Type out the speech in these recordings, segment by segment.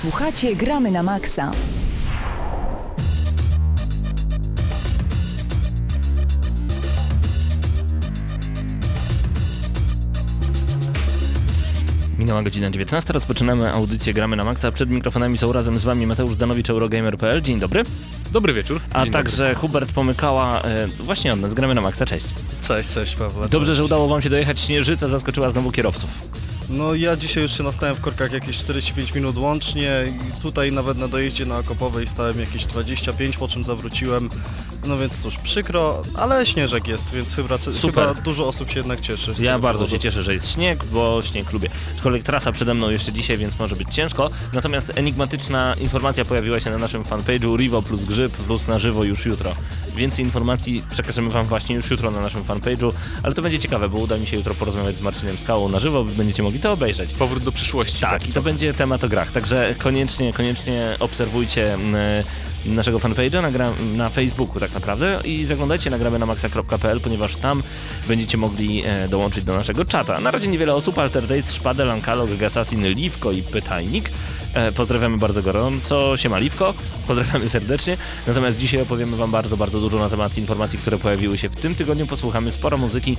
Słuchacie Gramy na Maxa. Minęła godzina 19, rozpoczynamy audycję Gramy na Maxa. Przed mikrofonami są razem z Wami Mateusz Danowicz, Eurogamer.pl. Dzień dobry. Dobry wieczór. A Dzień także dobry. Hubert Pomykała, e, właśnie od nas, Gramy na Maxa. Cześć. Cześć, cześć Pawle. Dobrze, cześć. że udało Wam się dojechać. Śnieżyca zaskoczyła znowu kierowców. No ja dzisiaj już się nastałem w korkach jakieś 45 minut łącznie i tutaj nawet na dojeździe na Okopowej stałem jakieś 25, po czym zawróciłem. No więc cóż, przykro, ale śnieżek jest, więc chyba, Super. chyba dużo osób się jednak cieszy. Ja bardzo powodu. się cieszę, że jest śnieg, bo śnieg lubię. Aczkolwiek trasa przede mną jeszcze dzisiaj, więc może być ciężko. Natomiast enigmatyczna informacja pojawiła się na naszym fanpage'u Rivo plus Grzyb plus na żywo już jutro. Więcej informacji przekażemy Wam właśnie już jutro na naszym fanpage'u, ale to będzie ciekawe, bo uda mi się jutro porozmawiać z Marcinem Skałą na żywo, będziecie mogli to obejrzeć. Powrót do przyszłości. Tak, i to będzie temat o grach, także koniecznie, koniecznie obserwujcie mm, naszego fanpage'a na, gra- na Facebooku tak naprawdę i zaglądajcie na gramy na maxa.pl, ponieważ tam będziecie mogli e, dołączyć do naszego czata. Na razie niewiele osób, Alterdate, Szpadel, Ankalog, Gassassin, Liwko i Pytajnik. E, pozdrawiamy bardzo gorąco, siema Liwko, pozdrawiamy serdecznie. Natomiast dzisiaj opowiemy Wam bardzo, bardzo dużo na temat informacji, które pojawiły się w tym tygodniu. Posłuchamy sporo muzyki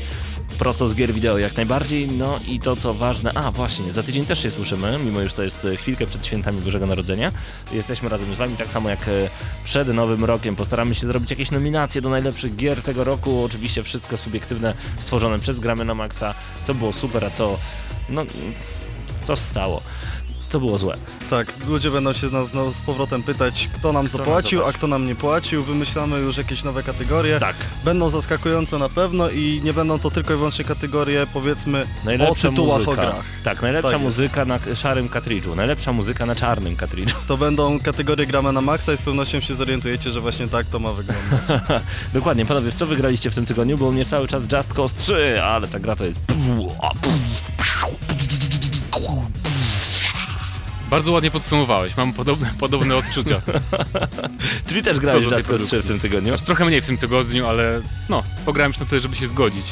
prosto z gier wideo jak najbardziej. No i to co ważne, a właśnie, za tydzień też się słyszymy, mimo już to jest e, chwilkę przed świętami Bożego Narodzenia. Jesteśmy razem z Wami, tak samo jak e, przed Nowym Rokiem. Postaramy się zrobić jakieś nominacje do najlepszych gier tego roku. Oczywiście wszystko subiektywne, stworzone przez Gramy na Maxa. Co było super, a co... no... co stało. Co było złe. Tak, ludzie będą się z nas znowu z powrotem pytać, kto nam nam zapłacił, a zapłacił. kto nam nie płacił. Wymyślamy już jakieś nowe kategorie. Tak. Będą zaskakujące na pewno i nie będą to tylko i wyłącznie kategorie, powiedzmy, Najlepsza o tytułach muzyka. o grach. Tak, najlepsza Tak jest. muzyka na k- szarym kartridżu, najlepsza muzyka na czarnym kartridżu. To będą kategorie gramy na maksa i z pewnością się zorientujecie, że właśnie tak to ma wyglądać. Dokładnie, panowie, co wygraliście w tym tygodniu? Bo u mnie cały czas Just Cause 3, ale ta gra to jest... Bardzo ładnie podsumowałeś, mam podobne, podobne odczucia. Ty też grałeś w Just tej Cause 3 w tym tygodniu? Aż trochę mniej w tym tygodniu, ale no, pograłem już na tyle, żeby się zgodzić.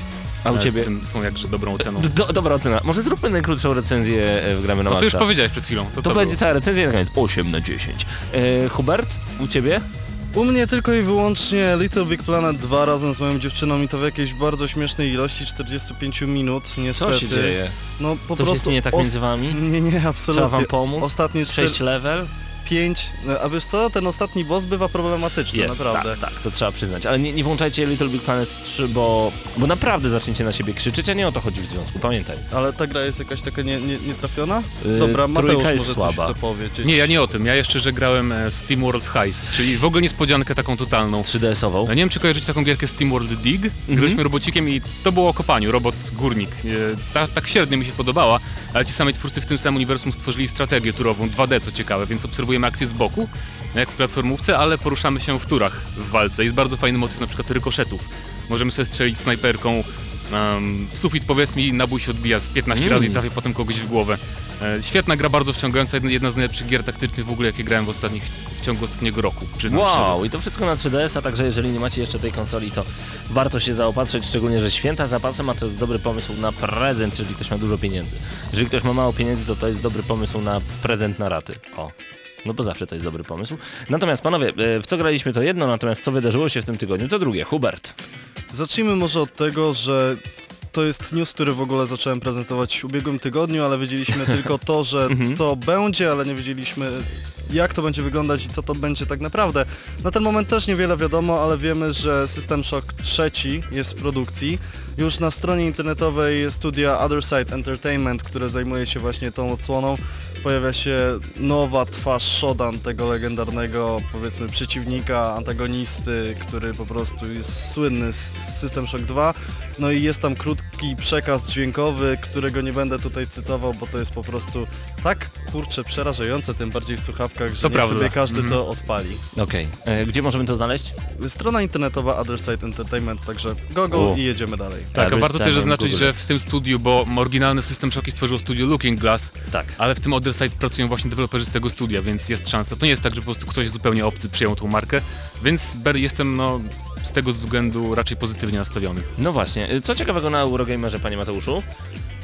A u ciebie? Z, tym, z tą jakże dobrą oceną. Do, dobra ocena. Może zróbmy najkrótszą recenzję e, w Gramy na No to już powiedziałeś przed chwilą. To, To to będzie było. cała recenzja na koniec. 8 na 10. E, Hubert, u ciebie? U mnie tylko i wyłącznie Little Big Planet 2 razem z moją dziewczyną i to w jakiejś bardzo śmiesznej ilości 45 minut niestety. Co się dzieje? No po Coś prostu jest nie tak między wami? Nie, nie, absolutnie. Trzeba wam pomóc? Ostatnie 4, 6 level? 5, a wiesz co, ten ostatni boss bywa problematyczny, Jest, naprawdę. tak, tak, to trzeba przyznać. Ale nie, nie włączajcie Little Big Planet 3, bo, bo naprawdę zaczniecie na siebie krzyczeć, a nie o to chodzi w związku, pamiętaj. Ale ta gra jest jakaś taka nie, nie, nietrafiona? Yy, Dobra, Mateusz jest może słaba. coś chce powiedzieć. Nie, ja nie o tym. Ja jeszcze, że grałem e, w Steam World Heist, czyli w ogóle niespodziankę taką totalną. 3DS-ową. Ja nie wiem, czy kojarzycie taką gierkę Steam World Dig. Mhm. Graliśmy robocikiem i to było o kopaniu, robot górnik. E, Ta, tak średnio mi się podobała, ale ci sami twórcy w tym samym uniwersum stworzyli strategię turową, 2D co ciekawe, więc obserwujemy akcję z boku, jak w platformówce, ale poruszamy się w turach w walce. Jest bardzo fajny motyw na przykład rykoszetów. Możemy sobie strzelić snajperką em, w sufit powiedzmy i nabój się odbija z 15 Mm. razy i trafia potem kogoś w głowę. E, świetna gra, bardzo wciągająca, jedna, z najlepszych gier taktycznych w ogóle jakie grałem w, ostatnich, w ciągu ostatniego roku. Szczerze. Wow, i to wszystko na 3DS, a także jeżeli nie macie jeszcze tej konsoli, to warto się zaopatrzyć, szczególnie, że święta za pasem, a to jest dobry pomysł na prezent, jeżeli ktoś ma dużo pieniędzy. Jeżeli ktoś ma mało pieniędzy, to to jest dobry pomysł na prezent na raty. O. No bo zawsze to jest dobry pomysł. Natomiast panowie, e, w co graliśmy to jedno, natomiast co wydarzyło się w tym tygodniu to drugie. Hubert. Zacznijmy może od tego, że to jest news, który w ogóle zacząłem prezentować w ubiegłym tygodniu, ale wiedzieliśmy tylko to, że Mhm. to będzie, ale nie wiedzieliśmy jak to będzie wyglądać i co to będzie tak naprawdę. Na ten moment też niewiele wiadomo, ale wiemy, że System Shock trzeci jest w produkcji. Już na stronie internetowej studia Other Side Entertainment, które zajmuje się właśnie tą odsłoną, pojawia się nowa twarz Shodan, tego legendarnego powiedzmy przeciwnika, antagonisty, który po prostu jest słynny z System Shock 2. No i jest tam krótki przekaz dźwiękowy, którego nie będę tutaj cytował, bo to jest po prostu tak kurczę przerażające, tym bardziej w słuchawkach, że To prawda. sobie każdy Mhm. to odpali. Okej. E, Gdzie możemy to znaleźć? Strona internetowa Other Side Entertainment, także Google U. i jedziemy dalej. Tak, a warto też zaznaczyć, że w tym studiu, bo oryginalny system Shocki stworzyło studio Looking Glass, Tak. ale w tym Other Side pracują właśnie deweloperzy z tego studia, więc jest szansa. To nie jest tak, że po prostu ktoś zupełnie obcy przyjął tą markę, więc ber- jestem no z tego względu raczej pozytywnie nastawiony. No właśnie, y, co ciekawego na Eurogamerze, panie Mateuszu?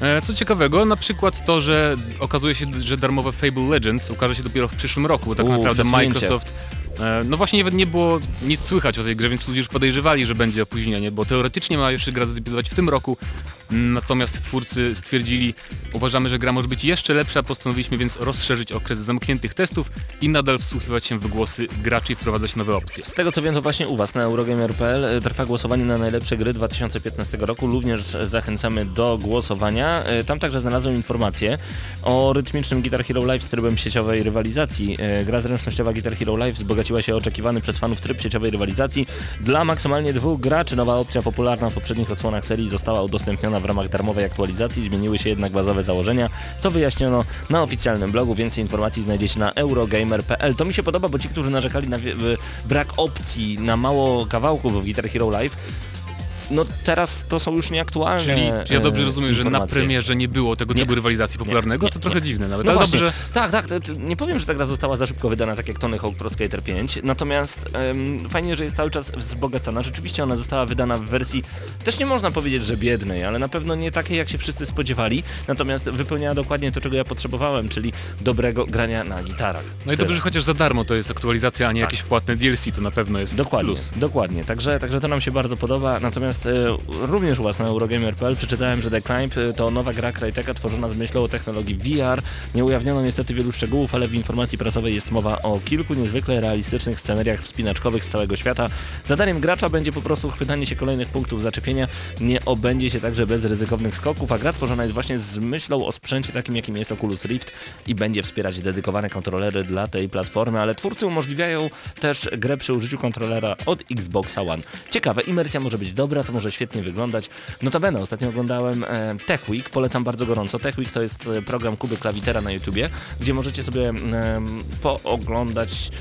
E, Co ciekawego, na przykład to, że okazuje się, że darmowe Fable Legends ukaże się dopiero w przyszłym roku, bo tak naprawdę. Microsoft... e, No właśnie nawet nie było nic słychać o tej grze, więc ludzie już podejrzewali, że będzie opóźnienie, bo teoretycznie ma jeszcze gra zadebiutować w tym roku, natomiast twórcy stwierdzili, uważamy, że gra może być jeszcze lepsza, postanowiliśmy więc rozszerzyć okres zamkniętych testów i nadal wsłuchiwać się w głosy graczy i wprowadzać nowe opcje. Z tego co wiem, to właśnie u Was na Eurogamer.pl y, trwa głosowanie na najlepsze gry 2015 roku. Również zachęcamy do głosowania. Y, Tam także znalazłem informację o rytmicznym Guitar Hero Live z trybem sieciowej rywalizacji. Gra zręcznościowa Guitar Hero Live wzbogaciła się o oczekiwany przez fanów tryb sieciowej rywalizacji. Dla maksymalnie dwóch graczy nowa opcja popularna w poprzednich odsłonach serii została udostępniona w ramach darmowej aktualizacji. Zmieniły się jednak bazowe założenia, co wyjaśniono na oficjalnym blogu. Więcej informacji znajdziecie na eurogamer.pl. To mi się podoba, bo ci, którzy narzekali na brak opcji, na mało kawałków w Guitar Hero Live, no teraz to są już nieaktualne Czyli, czy ja dobrze e, rozumiem, że na premierze nie było tego typu Nie. rywalizacji popularnego? nie, to trochę nie. dziwne nawet, No ale właśnie, dobrze... tak, tak, nie powiem, że ta gra została za szybko wydana, tak jak Tony Hawk Pro Skater 5, natomiast fajnie, że jest cały czas wzbogacana. Rzeczywiście ona została wydana w wersji, też nie można powiedzieć, że biednej, ale na pewno nie takiej, jak się wszyscy spodziewali, natomiast wypełniała dokładnie to, czego ja potrzebowałem, czyli dobrego grania na gitarach. No i Tyle. dobrze, że chociaż za darmo to jest aktualizacja, a nie jakieś płatne DLC, to na pewno jest Tak. Dokładnie, plus. dokładnie. Także, także to nam się bardzo podoba. Natomiast e, również u Was na Eurogamer.pl przeczytałem, że The Climb e, to nowa gra Crytek'a tworzona z myślą o technologii VR. Nie ujawniono niestety wielu szczegółów, ale w informacji prasowej jest mowa o kilku niezwykle realistycznych scenariach wspinaczkowych z całego świata. Zadaniem gracza będzie po prostu chwytanie się kolejnych punktów zaczepienia. Nie obędzie się także bez ryzykownych skoków, a gra tworzona jest właśnie z myślą o sprzęcie takim, jakim jest Oculus Rift i będzie wspierać dedykowane kontrolery dla tej platformy, ale twórcy umożliwiają też grę przy użyciu kontrolera od Xboxa One. Ciekawe, imersja może być dobra, to może świetnie wyglądać. Notabene, ostatnio oglądałem e, Tech Week, polecam bardzo gorąco. Tech Week to jest e, program Kuby Klawitera na YouTubie, gdzie możecie sobie pooglądać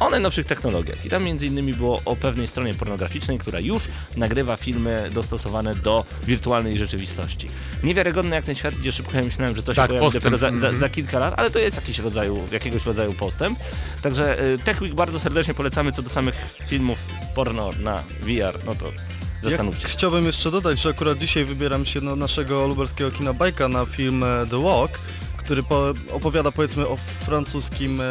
o najnowszych technologiach. I tam między innymi było o pewnej stronie pornograficznej, która już nagrywa filmy dostosowane do wirtualnej rzeczywistości. Niewiarygodne jak ten świat idzie szybko, ja myślałem, że to się Tak, pojawi dopiero za, za, Mhm. za kilka lat, ale to jest jakiś rodzaju, jakiegoś rodzaju postęp. Także y, Tech Week bardzo serdecznie polecamy co do samych filmów porno na VR, no to zastanówcie się. chciałbym jeszcze dodać, że akurat dzisiaj wybieram się do naszego lubelskiego kina bajka na film e, The Walk, który po, opowiada powiedzmy o francuskim e, e,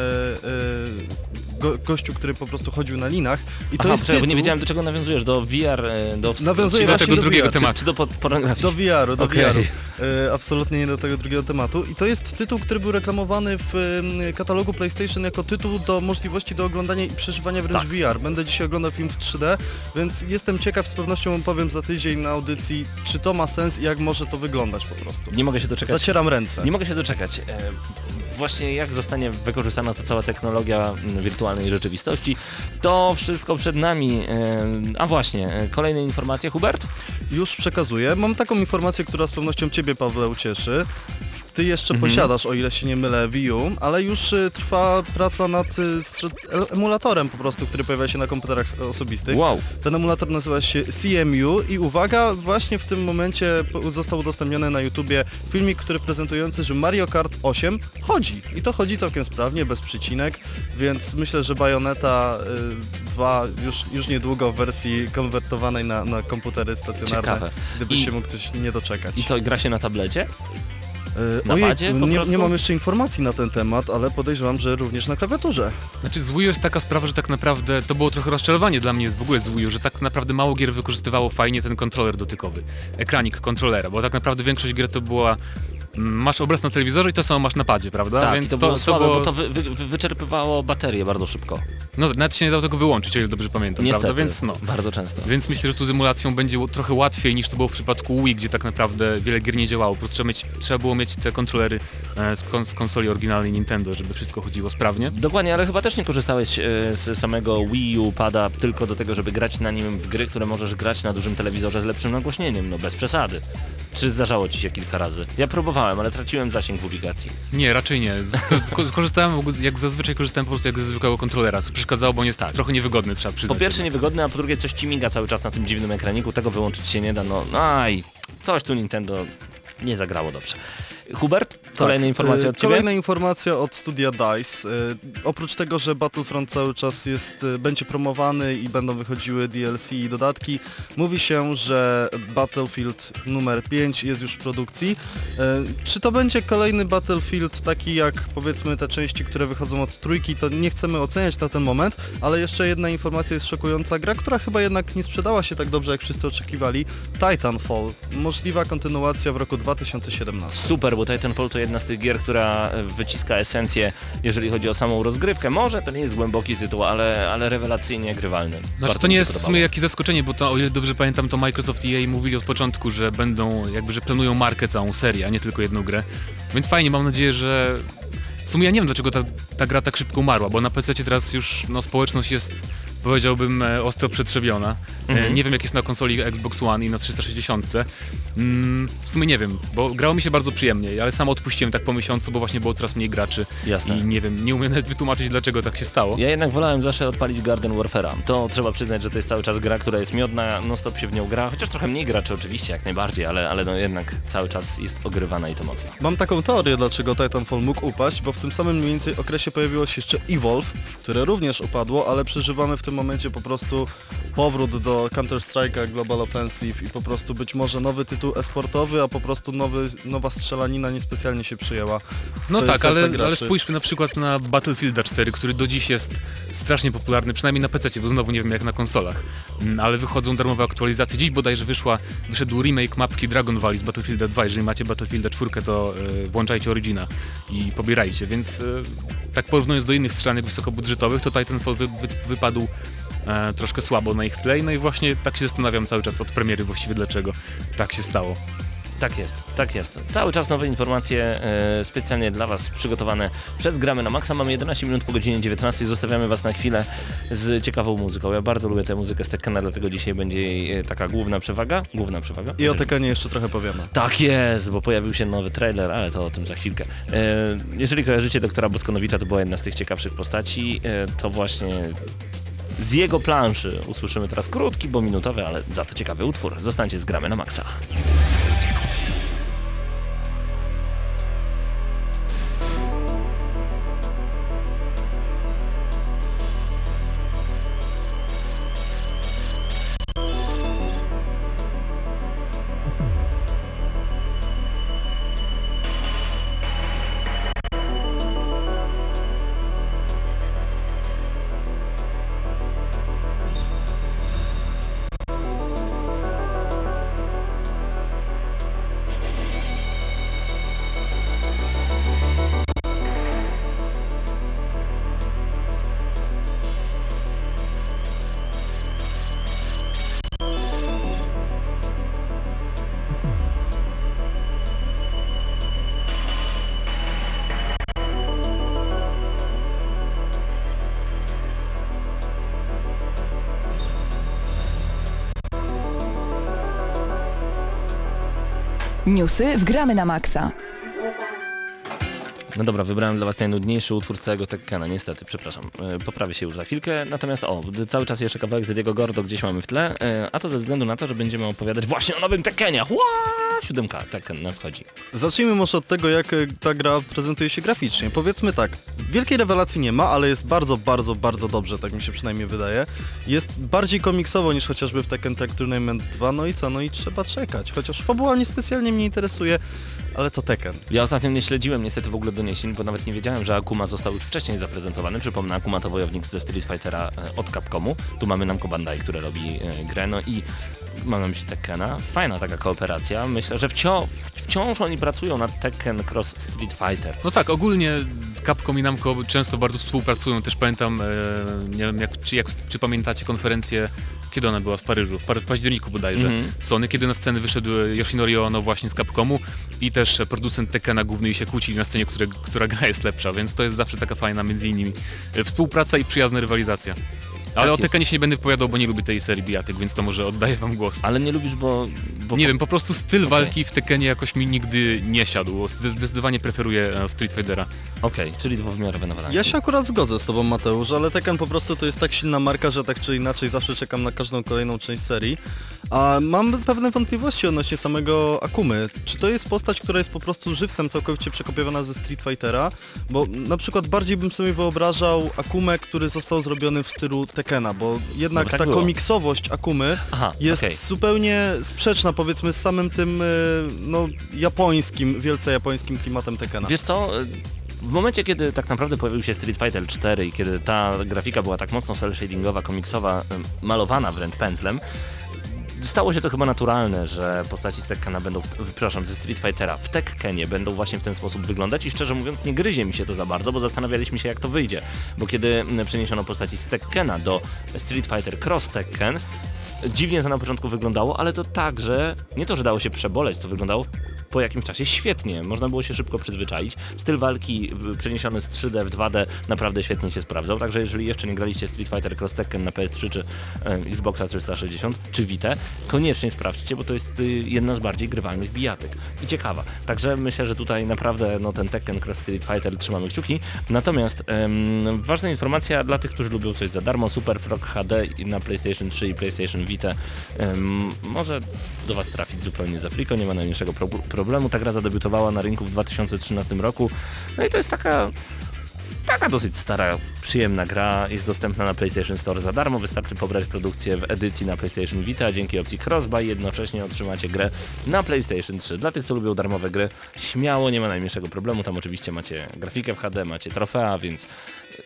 go, gościu, który po prostu chodził na linach. I to Aha, jest poczekaj, bo nie tytuł- wiedziałem do czego nawiązujesz, do VR, y, do czy do tego do drugiego VR. tematu. czy, czy do po- pornografii? Do VR-u, do Okej. VR-u. E, absolutnie nie do tego drugiego tematu. I to jest tytuł, który był reklamowany w katalogu PlayStation jako tytuł do możliwości do oglądania i przeżywania wręcz Tak. VR. Będę dzisiaj oglądał film w 3D, więc jestem ciekaw, z pewnością powiem za tydzień na audycji, czy to ma sens i jak może to wyglądać po prostu. Nie mogę się doczekać. Zacieram ręce. Nie mogę się doczekać. E, Właśnie jak zostanie wykorzystana ta cała technologia m, wirtualnej rzeczywistości, to wszystko przed nami. A właśnie, e, kolejne informacje, Hubert? Już przekazuję. Mam taką informację, która z pewnością Ciebie, Pawle, ucieszy. Ty jeszcze Mhm. posiadasz, o ile się nie mylę, Wii U, ale już y, trwa praca nad y, emulatorem po prostu, który pojawia się na komputerach osobistych. Wow. Ten emulator nazywa się CMU i uwaga, właśnie w tym momencie został udostępniony na YouTubie filmik, który prezentujący, że Mario Kart 8 chodzi. I to chodzi całkiem sprawnie, bez przycinek, więc myślę, że Bayonetta y, 2 już, już niedługo w wersji konwertowanej na, na komputery stacjonarne, Ciekawe. gdyby I- się mógł ktoś nie doczekać. I co, gra się na tablecie? Y, na ojej, padzie po nie, prostu? nie mam jeszcze informacji na ten temat, ale podejrzewam, że również na klawiaturze. Znaczy z Wii U jest taka sprawa, że tak naprawdę to było trochę rozczarowanie dla mnie z w ogóle z Wii U, że tak naprawdę mało gier wykorzystywało fajnie ten kontroler dotykowy, ekranik kontrolera, bo tak naprawdę większość gier to była masz obraz na telewizorze i to samo masz na padzie, prawda? tak, Więc to, było słabe, bo to wy, wy, wy, wyczerpywało baterię bardzo szybko. No nawet się nie dało tego wyłączyć, o ile dobrze pamiętam, Niestety, prawda? Więc no. bardzo często. Więc myślę, że tu z emulacją będzie trochę łatwiej niż to było w przypadku Wii, gdzie tak naprawdę wiele gier nie działało. Po prostu trzeba, mieć, trzeba było mieć te kontrolery e, z, kon, z konsoli oryginalnej Nintendo, żeby wszystko chodziło sprawnie. Dokładnie, ale chyba też nie korzystałeś e, z samego Wii U pada tylko do tego, żeby grać na nim w gry, które możesz grać na dużym telewizorze z lepszym nagłośnieniem, no bez przesady. Czy zdarzało ci się kilka razy? Ja próbowałem, ale traciłem zasięg w ubikacji. Nie, raczej nie. To, korzystałem, jak zazwyczaj korzystałem po prostu jak ze zwykłego kontrolera, co przeszkadzało, bo on jest tak. trochę niewygodny, trzeba Po przyznać. pierwsze niewygodne, a po drugie coś ci miga cały czas na tym dziwnym ekraniku, tego wyłączyć się nie da, no aj, coś tu Nintendo nie zagrało dobrze. Hubert, Kolejne Tak, informacje y, od Ciebie? Kolejna informacja od studia DICE. Y, Oprócz tego, że Battlefront cały czas jest, y, będzie promowany i będą wychodziły DLC i dodatki, mówi się, że Battlefield numer 5 jest już w produkcji. Czy to będzie kolejny Battlefield taki jak powiedzmy te części, które wychodzą od trójki, to nie chcemy oceniać na ten moment, ale jeszcze jedna informacja jest szokująca. Gra, która chyba jednak nie sprzedała się tak dobrze, jak wszyscy oczekiwali. Titanfall. Możliwa kontynuacja w roku 2017. Super, bo Titanfall to jedna z tych gier, która e, wyciska esencję, jeżeli chodzi o samą rozgrywkę. Może to nie jest głęboki tytuł, ale, ale rewelacyjnie grywalny. Znaczy Bardzo to nie jest w podobało. sumie jakieś zaskoczenie, bo to o ile dobrze pamiętam to Microsoft i EA mówili od początku, że będą jakby, że planują markę całą serię, a nie tylko jedną grę. Więc fajnie, mam nadzieję, że w sumie ja nie wiem dlaczego ta, ta gra tak szybko umarła, bo na PC teraz już no, społeczność jest powiedziałbym e, ostro przetrzebiona. E, Mhm. Nie wiem jak jest na konsoli Xbox One i na 360. Mm, w sumie nie wiem, bo grało mi się bardzo przyjemnie, ale sam odpuściłem tak po miesiącu, bo właśnie było coraz mniej graczy. Jasne. I nie wiem, nie umiem nawet wytłumaczyć dlaczego tak się stało. Ja jednak wolałem zawsze odpalić Garden Warfare'a. To trzeba przyznać, że to jest cały czas gra, która jest miodna, non stop się w nią gra, chociaż trochę mniej graczy oczywiście, jak najbardziej, ale, ale no jednak cały czas jest ogrywana i to mocno. Mam taką teorię, dlaczego Titanfall mógł upaść, bo w tym samym mniej więcej okresie pojawiło się jeszcze Evolve, które również upadło, ale przeżywamy w tym momencie po prostu powrót do Counter-Strike'a Global Offensive i po prostu być może nowy tytuł esportowy, a po prostu nowy, nowa strzelanina niespecjalnie się przyjęła. No tak, ale, graczy. ale spójrzmy na przykład na Battlefielda 4, który do dziś jest strasznie popularny, przynajmniej na PC, bo znowu nie wiem jak na konsolach. Mm, Ale wychodzą darmowe aktualizacje. Dziś bodajże wyszła, wyszedł remake mapki Dragon Valley z Battlefielda 2. Jeżeli macie Battlefielda 4, to y, włączajcie Origina i pobierajcie. Więc y, tak porównując do innych strzelanek wysokobudżetowych, to Titanfall wy, wy, wypadł e, troszkę słabo na ich tle. No i właśnie tak się zastanawiam cały czas od premiery właściwie dlaczego tak się stało. Tak jest, tak jest. Cały czas nowe informacje e, specjalnie dla Was przygotowane przez Gramy na Maxa. Mamy 11 minut po godzinie 19. Zostawiamy Was na chwilę z ciekawą muzyką. Ja bardzo lubię tę muzykę z Tekkena, dlatego dzisiaj będzie jej e, taka główna przewaga. Główna przewaga. I o Tekenie jeszcze trochę powiemy. Tak jest, bo pojawił się nowy trailer, ale to o tym za chwilkę. E, jeżeli kojarzycie doktora Boskonowicza, to była jedna z tych ciekawszych postaci, e, to właśnie z jego planszy usłyszymy teraz krótki, bo minutowy, ale za to ciekawy utwór. Zostańcie z Gramy na Maxa. Newsy w Gramy na Maxa. No dobra, wybrałem dla Was najnudniejszy utwór całego Tekkena, niestety, przepraszam. E, Poprawię się już za chwilkę, natomiast o, cały czas jeszcze kawałek Zediego Gordo gdzieś mamy w tle, e, a to ze względu na to, że będziemy opowiadać właśnie o nowym Tekkenie. Ła! Siódemka Tekken nadchodzi. Zacznijmy może od tego, jak e, ta gra prezentuje się graficznie. Powiedzmy tak, wielkiej rewelacji nie ma, ale jest bardzo, bardzo, bardzo dobrze, tak mi się przynajmniej wydaje. Jest bardziej komiksowo niż chociażby w Tekken Tag Tournament 2, no i co, no i trzeba czekać. Chociaż fabuła nie specjalnie mnie interesuje, ale to Tekken. Ja ostatnio nie śledziłem niestety w ogóle doniesień, bo nawet nie wiedziałem, że Akuma został już wcześniej zaprezentowany. Przypomnę, Akuma to wojownik ze Street Fightera e, od Capcomu. Tu mamy Namco Bandai, które robi e, grę, no i mam na myśli Tekkena. Fajna taka kooperacja. Myślę, że wciąż, wciąż oni pracują nad Tekken Cross Street Fighter. No tak, ogólnie Capcom i Namco często bardzo współpracują. Też pamiętam, e, nie wiem jak, czy, jak, czy pamiętacie konferencję, kiedy ona była w Paryżu, w, w październiku bodajże, Mhm. Sony, kiedy na scenę wyszedł Yoshinori Ono właśnie z Capcomu i też producent Tekkena główny i się kłócili na scenie, które, która gra jest lepsza, więc to jest zawsze taka fajna między innymi współpraca i przyjazna rywalizacja. Ale o jest. Tekkenie się nie będę wypowiadał, bo nie lubię tej serii bijatyk, więc to może oddaję wam głos. Ale nie lubisz, bo... bo Nie wiem, po prostu styl Okej. walki w Tekkenie jakoś mi nigdy nie siadł. Zde- Zdecydowanie preferuję e, Street Fightera. Okej, czyli dwuwymiarowe nawadanie. Ja się akurat zgodzę z tobą Mateusz, ale Tekken po prostu to jest tak silna marka, że tak czy inaczej zawsze czekam na każdą kolejną część serii. A mam pewne wątpliwości odnośnie samego Akumy. Czy to jest postać, która jest po prostu żywcem całkowicie przekopiowana ze Street Fightera? Bo na przykład bardziej bym sobie wyobrażał Akumę, który został zrobiony w stylu Tekkena, bo jednak bo tak ta było. komiksowość Akumy Aha, jest okej. zupełnie sprzeczna powiedzmy z samym tym e, no, japońskim, wielce japońskim klimatem Tekkena. Wiesz co, w momencie kiedy tak naprawdę pojawił się Street Fighter 4 i kiedy ta grafika była tak mocno cel shadingowa, komiksowa, em, malowana wręcz pędzlem, stało się to chyba naturalne, że postaci z Tekkena będą, w, przepraszam, ze Street Fightera w Tekkenie będą właśnie w ten sposób wyglądać i szczerze mówiąc nie gryzie mi się to za bardzo, bo zastanawialiśmy się jak to wyjdzie, bo kiedy m, przeniesiono postaci z Tekkena do Street Fighter Cross Tekken, dziwnie to na początku wyglądało, ale to tak, że nie to, że dało się przeboleć, to wyglądało po jakimś czasie świetnie. Można było się szybko przyzwyczaić. Styl walki y, przeniesiony z 3D w 2D naprawdę świetnie się sprawdzał, także jeżeli jeszcze nie graliście Street Fighter Cross Tekken na PS3 czy Xboxa 360 czy Vita, koniecznie sprawdźcie, bo to jest y, jedna z bardziej grywalnych bijatek i ciekawa. Także myślę, że tutaj naprawdę no, ten Tekken Cross Street Fighter trzymamy kciuki. Natomiast ważna informacja dla tych, którzy lubią coś za darmo, Super Frog HD na PlayStation 3 i PlayStation Vita em, może do Was trafić zupełnie za friko, nie ma najmniejszego pro problemu. Ta gra zadebiutowała na rynku w 2013 roku. No i to jest taka Taka dosyć stara, przyjemna gra, jest dostępna na PlayStation Store za darmo, wystarczy pobrać produkcję w edycji na PlayStation Vita, dzięki opcji Crossbuy jednocześnie otrzymacie grę na PlayStation 3. Dla tych, co lubią darmowe gry, śmiało, nie ma najmniejszego problemu, tam oczywiście macie grafikę w HD, macie trofea, więc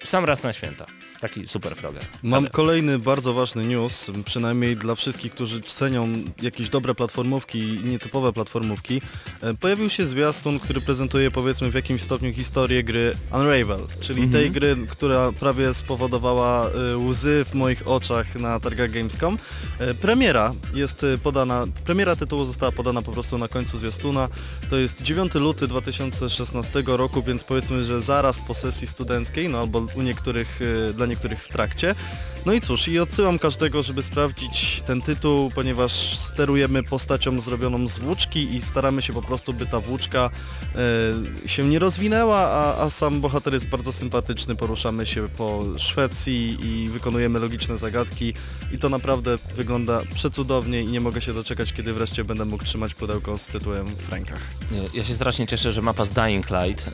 sam raz na święta. Taki super froger. Mam Ale- kolejny bardzo ważny news, przynajmniej dla wszystkich, którzy cenią jakieś dobre platformówki i nietypowe platformówki. E, Pojawił się zwiastun, który prezentuje powiedzmy w jakimś stopniu historię gry Unravel, czyli tej gry, która prawie spowodowała e, łzy w moich oczach na targach Gamescom. E, Premiera jest podana, premiera tytułu została podana po prostu na końcu zwiastuna. To jest 9 luty 2016 roku, więc powiedzmy, że zaraz po sesji studenckiej, no albo u niektórych, dla niektórych w trakcie. No i cóż, i odsyłam każdego, żeby sprawdzić ten tytuł, ponieważ sterujemy postacią zrobioną z włóczki i staramy się po prostu, by ta włóczka e, się nie rozwinęła, a, a sam bohater jest bardzo sympatyczny, poruszamy się po Szwecji i wykonujemy logiczne zagadki i to naprawdę wygląda przecudownie i nie mogę się doczekać, kiedy wreszcie będę mógł trzymać pudełko z tytułem w rękach. Ja się strasznie cieszę, że mapa z Dying Light, y,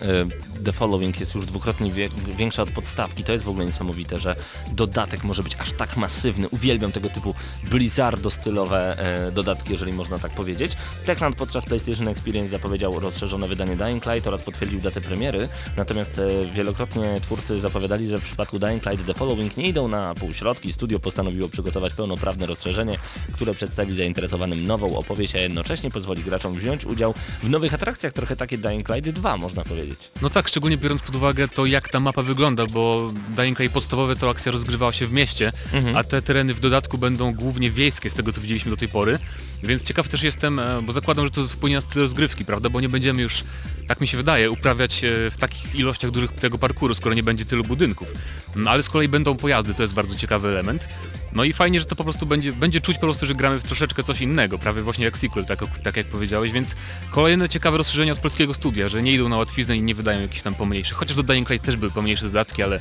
The Following jest już dwukrotnie wie, większa od podstawki. To jest w ogóle niesamowite, że dodatek może być aż tak masywny. Uwielbiam tego typu Blizzardo-stylowe e, dodatki, jeżeli można tak powiedzieć. Techland podczas PlayStation Experience zapowiedział rozszerzone wydanie Dying Light oraz potwierdził datę premiery, natomiast e, wielokrotnie twórcy zapowiadali, że w przypadku Dying Light The Following nie idą na półśrodki. Studio postanowiło przygotować pełnoprawne rozszerzenie, które przedstawi zainteresowanym nową opowieść, a jednocześnie pozwoli graczom wziąć udział w nowych atrakcjach, trochę takie Dying Light 2 można powiedzieć. No tak, szczególnie biorąc pod uwagę to jak ta mapa wygląda, bo Dying Light podstawowe to akcja rozgrywała się w mieście, Mhm. a te tereny w dodatku będą głównie wiejskie z tego co widzieliśmy do tej pory. Więc ciekaw też jestem, e, bo zakładam, że to wpłynie na styl rozgrywki, prawda? Bo nie będziemy już, tak mi się wydaje, uprawiać e, w takich ilościach dużych tego parkuru, skoro nie będzie tylu budynków. Mm, Ale z kolei będą pojazdy, to jest bardzo ciekawy element. No i fajnie, że to po prostu będzie, będzie czuć po prostu, że gramy w troszeczkę coś innego, prawie właśnie jak sequel, tak, tak jak powiedziałeś, więc kolejne ciekawe rozszerzenie od polskiego studia, że nie idą na łatwiznę i nie wydają jakichś tam pomniejszych. Chociaż do Dying Light też były pomniejsze dodatki, ale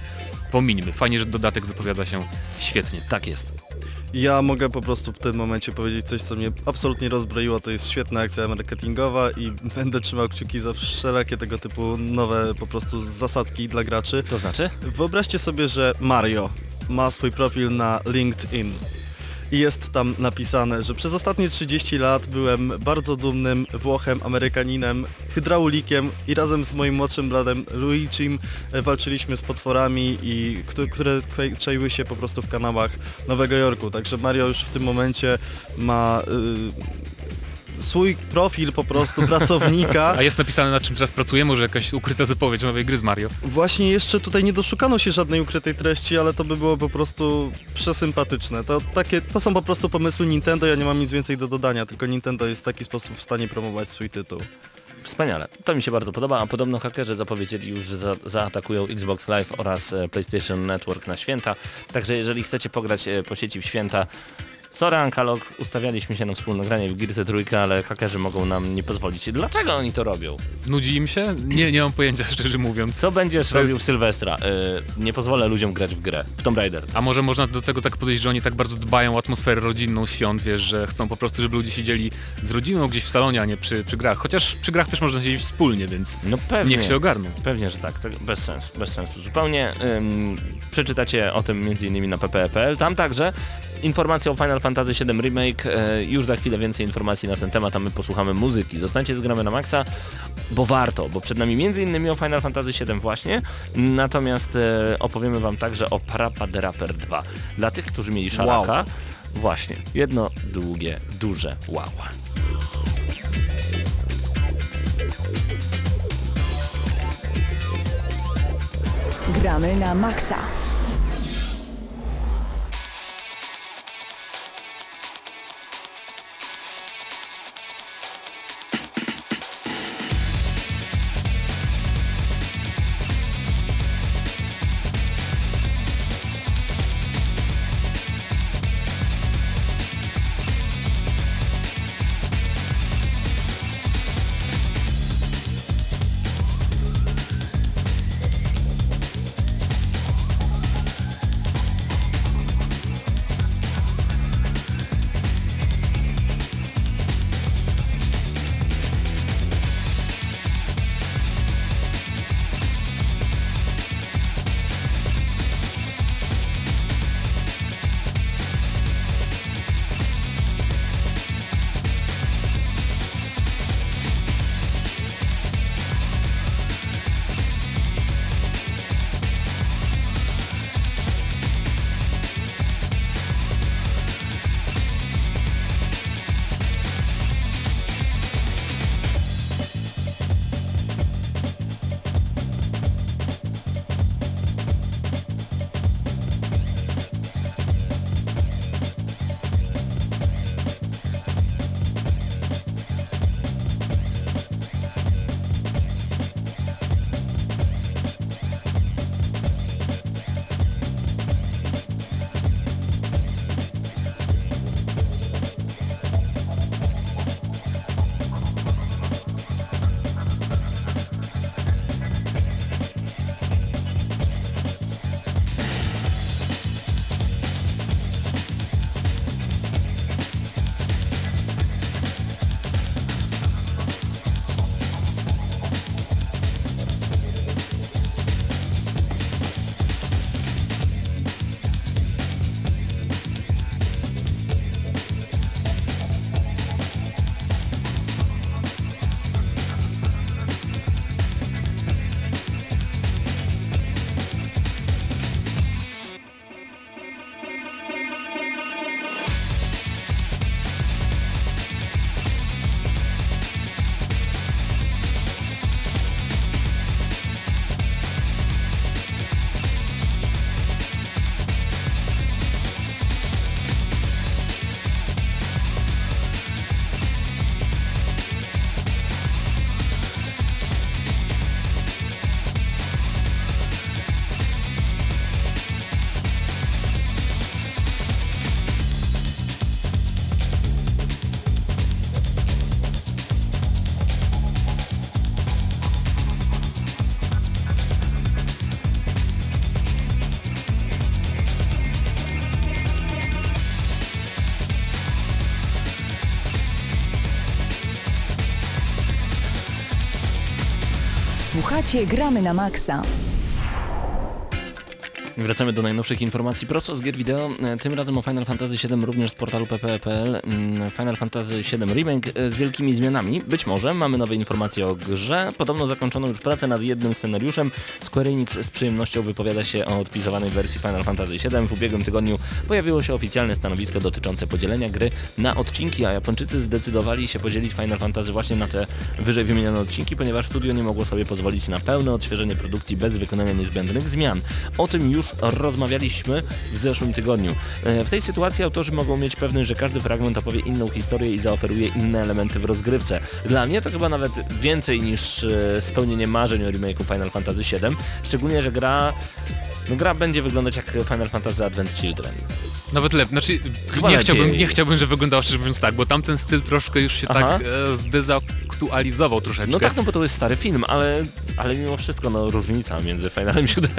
pomińmy. Fajnie, że dodatek zapowiada się świetnie. Tak jest. Ja mogę po prostu w tym momencie powiedzieć coś, co mnie absolutnie rozbroiło. To jest świetna akcja marketingowa i będę trzymał kciuki za wszelakie tego typu nowe po prostu zasadzki dla graczy. To znaczy? Wyobraźcie sobie, że Mario ma swój profil na LinkedIn. I jest tam napisane, że przez ostatnie 30 lat byłem bardzo dumnym Włochem, Amerykaninem, hydraulikiem i razem z moim młodszym bratem Luigim walczyliśmy z potworami, i, któ- które kwe- czaiły się po prostu w kanałach Nowego Jorku. Także Mario już w tym momencie ma y, swój profil po prostu pracownika. A jest napisane nad czym teraz pracujemy, może jakaś ukryta zapowiedź nowej gry z Mario? Właśnie jeszcze tutaj nie doszukano się żadnej ukrytej treści, ale to by było po prostu przesympatyczne. To, takie, to są po prostu pomysły Nintendo, ja nie mam nic więcej do dodania, tylko Nintendo jest w taki sposób w stanie promować swój tytuł. Wspaniale. To mi się bardzo podoba, a podobno hakerzy zapowiedzieli już, że za, zaatakują Xbox Live oraz e, PlayStation Network na święta. Także jeżeli chcecie pograć e, po sieci w święta, Sorry Ankalog, ustawialiśmy się na wspólne granie w Gearsy trójkę, ale hakerzy mogą nam nie pozwolić. Dlaczego oni to robią? Nudzi im się? Nie, nie mam pojęcia, szczerze mówiąc. Co będziesz To robił jest- w Sylwestra? Yy, nie pozwolę ludziom grać w grę. W Tomb Raider. A może można do tego tak podejść, że oni tak bardzo dbają o atmosferę rodzinną świąt, wiesz, że chcą po prostu, żeby ludzie siedzieli z rodziną gdzieś w salonie, a nie przy, przy grach. Chociaż przy grach też można siedzieć wspólnie, więc No pewnie. niech się ogarną. Pewnie, że tak. To bez sensu, bez sensu. Zupełnie przeczytacie o tym m.in. na ppe.pl. Tam także informacje o Final Fantasy VII Remake. E, już za chwilę więcej informacji na ten temat, a my posłuchamy muzyki. Zostańcie z gramy na maksa, bo warto, bo przed nami m.in. o Final Fantasy VII właśnie. Natomiast e, opowiemy wam także o Parappa the Rapper 2. Dla tych, którzy mieli szalaka, właśnie, jedno długie, duże wow. Gramy na maksa. Słuchacie Gramy na maksa. Wracamy do najnowszych informacji prosto z gier wideo, e, tym razem o Final Fantasy VII również z portalu pp.pl. Mm, Final Fantasy VII Remake e, z wielkimi zmianami, być może. Mamy nowe informacje o grze. Podobno zakończono już pracę nad jednym scenariuszem. Square Enix z przyjemnością wypowiada się o odpisowanej wersji Final Fantasy VII. W ubiegłym tygodniu pojawiło się oficjalne stanowisko dotyczące podzielenia gry na odcinki, a Japończycy zdecydowali się podzielić Final Fantasy właśnie na te wyżej wymienione odcinki, ponieważ studio nie mogło sobie pozwolić na pełne odświeżenie produkcji bez wykonania niezbędnych zmian. O tym już już rozmawialiśmy w zeszłym tygodniu. E, W tej sytuacji autorzy mogą mieć pewność, że każdy fragment opowie inną historię i zaoferuje inne elementy w rozgrywce. Dla mnie to chyba nawet więcej niż e, spełnienie marzeń o remake'u Final Fantasy VII, szczególnie, że gra no gra będzie wyglądać jak Final Fantasy Advent Children. Nawet lepiej, znaczy Chyba nie lepiej. chciałbym, nie chciałbym, żeby wyglądało szczerze mówiąc tak, bo tamten styl troszkę już się Aha. tak e, zdezaktualizował troszeczkę. No tak, no bo to jest stary film, ale, ale mimo wszystko no różnica między Finalem 7,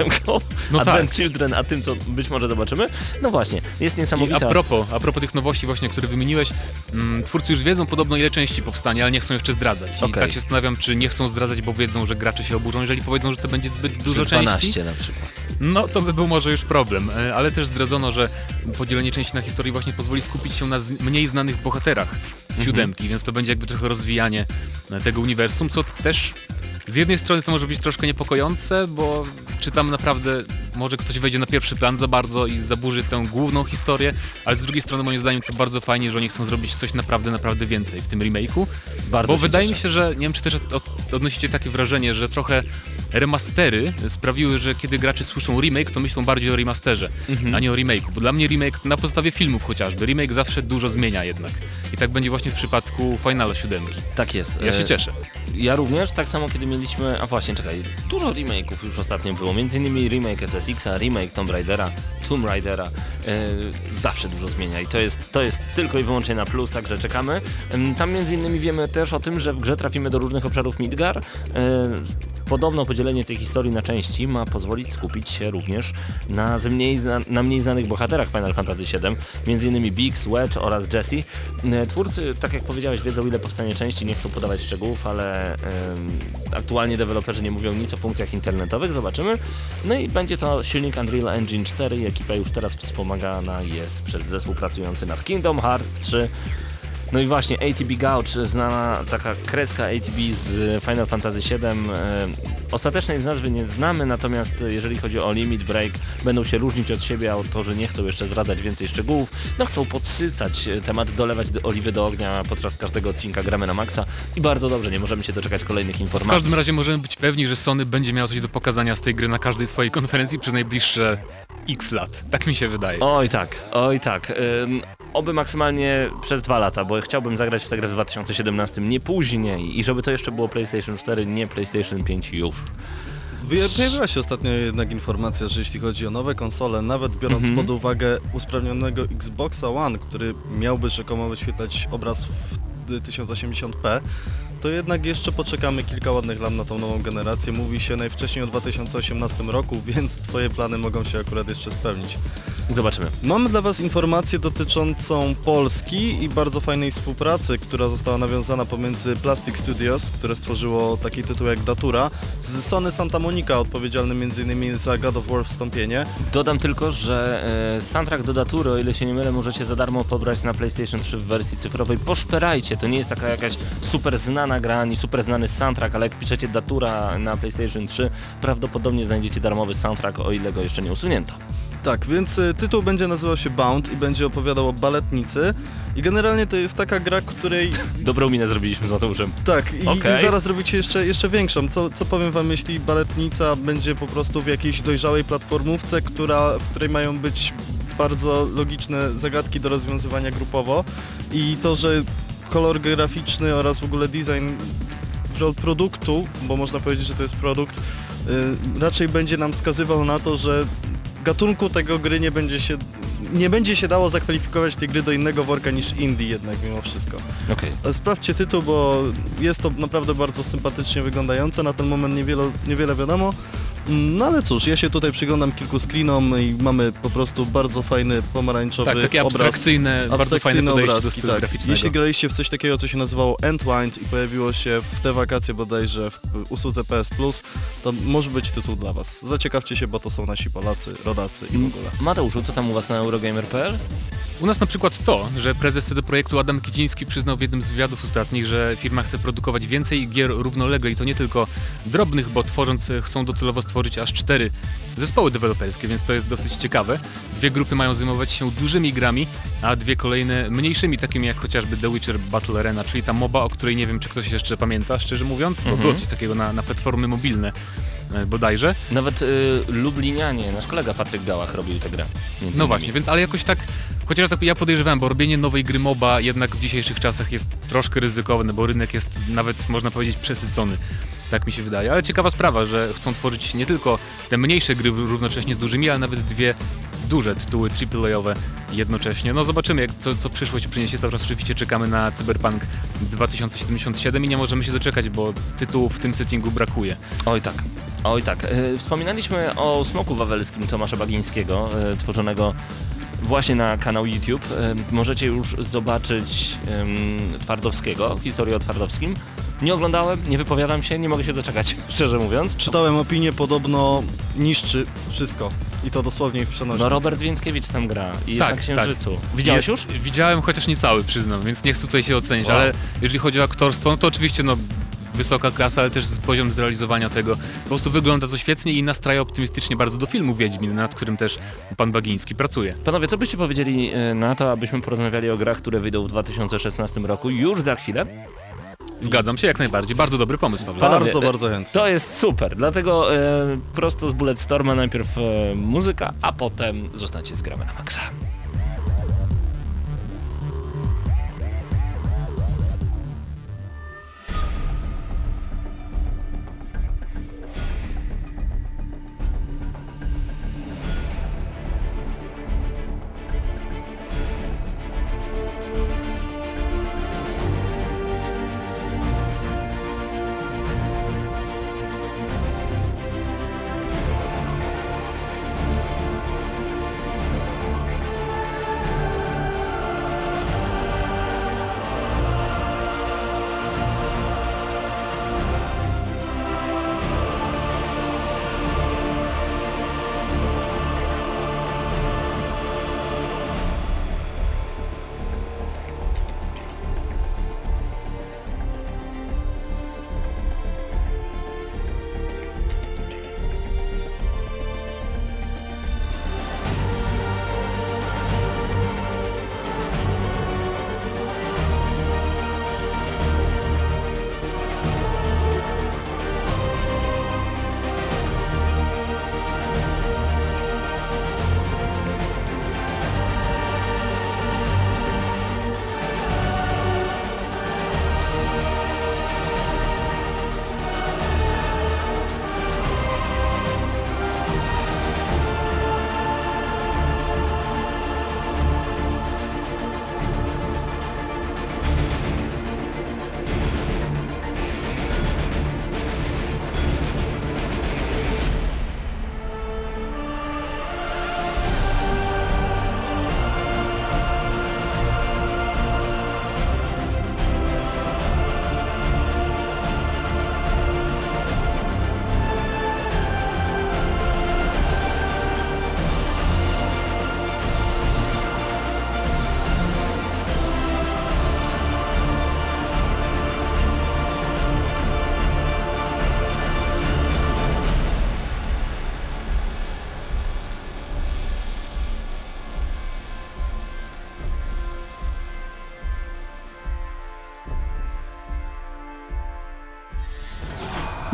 No Advent tak. Children, a tym co być może zobaczymy, no właśnie, jest I niesamowita. a propos, a propos tych nowości właśnie, które wymieniłeś, mm, twórcy już wiedzą podobno ile części powstanie, ale nie chcą jeszcze zdradzać. I Okej. tak się zastanawiam, czy nie chcą zdradzać, bo wiedzą, że gracze się oburzą, jeżeli powiedzą, że to będzie zbyt dużo Że części. 12 na przykład. No to by był może już problem, e, ale też zdradzono, że podzielenie części na historii właśnie pozwoli skupić się na mniej znanych bohaterach z Mhm. siódemki, więc to będzie jakby trochę rozwijanie e, tego uniwersum, co też z jednej strony to może być troszkę niepokojące, bo czy tam naprawdę może ktoś wejdzie na pierwszy plan za bardzo i zaburzy tę główną historię, ale z drugiej strony moim zdaniem to bardzo fajnie, że oni chcą zrobić coś naprawdę, naprawdę więcej w tym remake'u. Bardzo Bo wydaje cieszę. mi się, że nie wiem czy też od, odnosicie takie wrażenie, że trochę remastery sprawiły, że kiedy gracze słyszą remake, to myślą bardziej o remasterze, Mhm. a nie o remake'u. Bo dla mnie remake na podstawie filmów chociażby, remake zawsze dużo zmienia jednak. I tak będzie właśnie w przypadku Finala 7. Tak jest. Ja się E, cieszę. Ja również, tak samo kiedy mieliśmy, a właśnie czekaj, dużo remake'ów już ostatnio było, między innymi remake SSX-a, remake Tomb Raidera, Tomb Raidera, e, zawsze dużo zmienia i to jest, to jest tylko i wyłącznie na plus, także czekamy. Tam między innymi wiemy też o tym, że w grze trafimy do różnych obszarów Midgar. E, Podobno podzielenie tej historii na części ma pozwolić skupić się również na, mniej, na mniej znanych bohaterach Final Fantasy VII, innymi Biggs, Wedge oraz Jesse. E, Twórcy, tak jak powiedziałeś, wiedzą ile powstanie części, nie chcą podawać szczegółów, ale aktualnie deweloperzy nie mówią nic o funkcjach internetowych, zobaczymy. No i będzie to silnik Unreal Engine 4 i ekipa już teraz wspomagana jest przez zespół pracujący nad Kingdom Hearts 3. No i właśnie ATB Gouch, znana taka kreska ATB z Final Fantasy VII. E, ostatecznej nazwy nie znamy, natomiast jeżeli chodzi o Limit Break, będą się różnić od siebie, autorzy nie chcą jeszcze zdradzać więcej szczegółów, no chcą podsycać e, temat, dolewać do- oliwy do ognia podczas każdego odcinka gramy na maksa i bardzo dobrze, nie możemy się doczekać kolejnych W informacji. każdym razie możemy być pewni, że Sony będzie miało coś do pokazania z tej gry na każdej swojej konferencji przez najbliższe x lat. Tak mi się wydaje. Oj tak, oj tak. Ym, oby maksymalnie przez dwa lata, bo chciałbym zagrać w tę grę w 2017, nie później i żeby to jeszcze było PlayStation 4, nie PlayStation 5 już. Pojawiła się ostatnio jednak informacja, że jeśli chodzi o nowe konsole, nawet biorąc Mhm. pod uwagę usprawnionego Xboxa One, który miałby rzekomo wyświetlać obraz w 1080p, to jednak jeszcze poczekamy kilka ładnych lat na tą nową generację. Mówi się najwcześniej o 2018 roku, więc Twoje plany mogą się akurat jeszcze spełnić. Zobaczymy. Mamy dla Was informację dotyczącą Polski i bardzo fajnej współpracy, która została nawiązana pomiędzy Plastic Studios, które stworzyło taki tytuł jak Datura, z Sony Santa Monica, odpowiedzialnym m.in. za God of War Wstąpienie. Dodam tylko, że e, soundtrack do Datury, o ile się nie mylę, możecie za darmo pobrać na PlayStation 3 w wersji cyfrowej. Poszperajcie, to nie jest taka jakaś super znana gra, ani super znany soundtrack, ale jak wpiszecie Datura na PlayStation 3, prawdopodobnie znajdziecie darmowy soundtrack, o ile go jeszcze nie usunięto. Tak, więc y, tytuł będzie nazywał się Bound i będzie opowiadał o baletnicy. I generalnie to jest taka gra, której Dobrą minę zrobiliśmy z Mateuszem. Tak, i, Okej. i zaraz zrobicie jeszcze, jeszcze większą. Co, co powiem wam, jeśli baletnica będzie po prostu w jakiejś dojrzałej platformówce, która, w której mają być bardzo logiczne zagadki do rozwiązywania grupowo i to, że kolor graficzny oraz w ogóle design pro- produktu, bo można powiedzieć, że to jest produkt, y, raczej będzie nam wskazywał na to, że gatunku tego gry nie będzie się nie będzie się dało zakwalifikować tej gry do innego worka niż indie jednak mimo wszystko. Okej. Sprawdźcie tytuł, bo jest to naprawdę bardzo sympatycznie wyglądające, na ten moment niewiele, niewiele wiadomo. Mm, No ale cóż, ja się tutaj przyglądam kilku screenom i mamy po prostu bardzo fajny pomarańczowy Tak, takie obraz. abstrakcyjne, bardzo fajne do obrazki, stylu tak. graficznego. Jeśli graliście w coś takiego, co się nazywało Entwined i pojawiło się w te wakacje bodajże w usłudze PS Plus, to może być tytuł dla Was. Zaciekawcie się, bo to są nasi Polacy, rodacy i w ogóle. Mateuszu, co tam u Was na Eurogamer.pl? U nas na przykład to, że prezes CD Projektu Adam Kiciński przyznał w jednym z wywiadów ostatnich, że firma chce produkować więcej gier równolegle i to nie tylko drobnych, bo tworząc chcą docelowo stworzyć aż cztery zespoły deweloperskie, więc to jest dosyć ciekawe. Dwie grupy mają zajmować się dużymi grami, a dwie kolejne mniejszymi, takimi jak chociażby The Witcher Battle Arena, czyli ta MOBA, o której nie wiem czy ktoś jeszcze pamięta, szczerze mówiąc, bo Mhm. było coś takiego na, na platformy mobilne e, bodajże. Nawet y, Lublinianie, nasz kolega Patryk Gałach robił tę grę. No innymi. właśnie, więc ale jakoś tak, chociaż tak ja podejrzewałem, bo robienie nowej gry MOBA jednak w dzisiejszych czasach jest troszkę ryzykowne, bo rynek jest nawet można powiedzieć przesycony. Tak mi się wydaje, ale ciekawa sprawa, że chcą tworzyć nie tylko te mniejsze gry równocześnie z dużymi, ale nawet dwie duże tytuły AAA-owe jednocześnie. No zobaczymy, jak, co, co przyszłość przyniesie. Cały czas oczywiście czekamy na Cyberpunk 2077 i nie możemy się doczekać, bo tytułów w tym settingu brakuje. Oj tak. Oj tak. E, Wspominaliśmy o Smoku Wawelskim Tomasza Bagińskiego, e, tworzonego właśnie na kanał YouTube. E, Możecie już zobaczyć Twardowskiego, historię o Twardowskim. Nie oglądałem, nie wypowiadam się, nie mogę się doczekać, szczerze mówiąc. Czytałem opinię, podobno niszczy wszystko. I to dosłownie w przenośni. No Robert Więckiewicz tam gra i Tak, jest na tak. Księżycu. Widziałeś Jest- już? Widziałem, chociaż nie cały, przyznam, więc nie chcę tutaj się ocenić, Wow. ale jeżeli chodzi o aktorstwo, no to oczywiście no wysoka klasa, ale też z- poziom zrealizowania tego. Po prostu wygląda to świetnie i nastraja optymistycznie bardzo do filmu Wiedźmin, nad którym też pan Bagiński pracuje. Panowie, co byście powiedzieli e, na to, abyśmy porozmawiali o grach, które wyjdą w 2016 roku już za chwilę? Zgadzam się jak najbardziej, bardzo dobry pomysł, Paweł. Panowie, Bardzo, bardzo chętnie. To jest super, dlatego e, prosto z Bulletstorma najpierw e, muzyka, a potem zostańcie z gramy na maksa.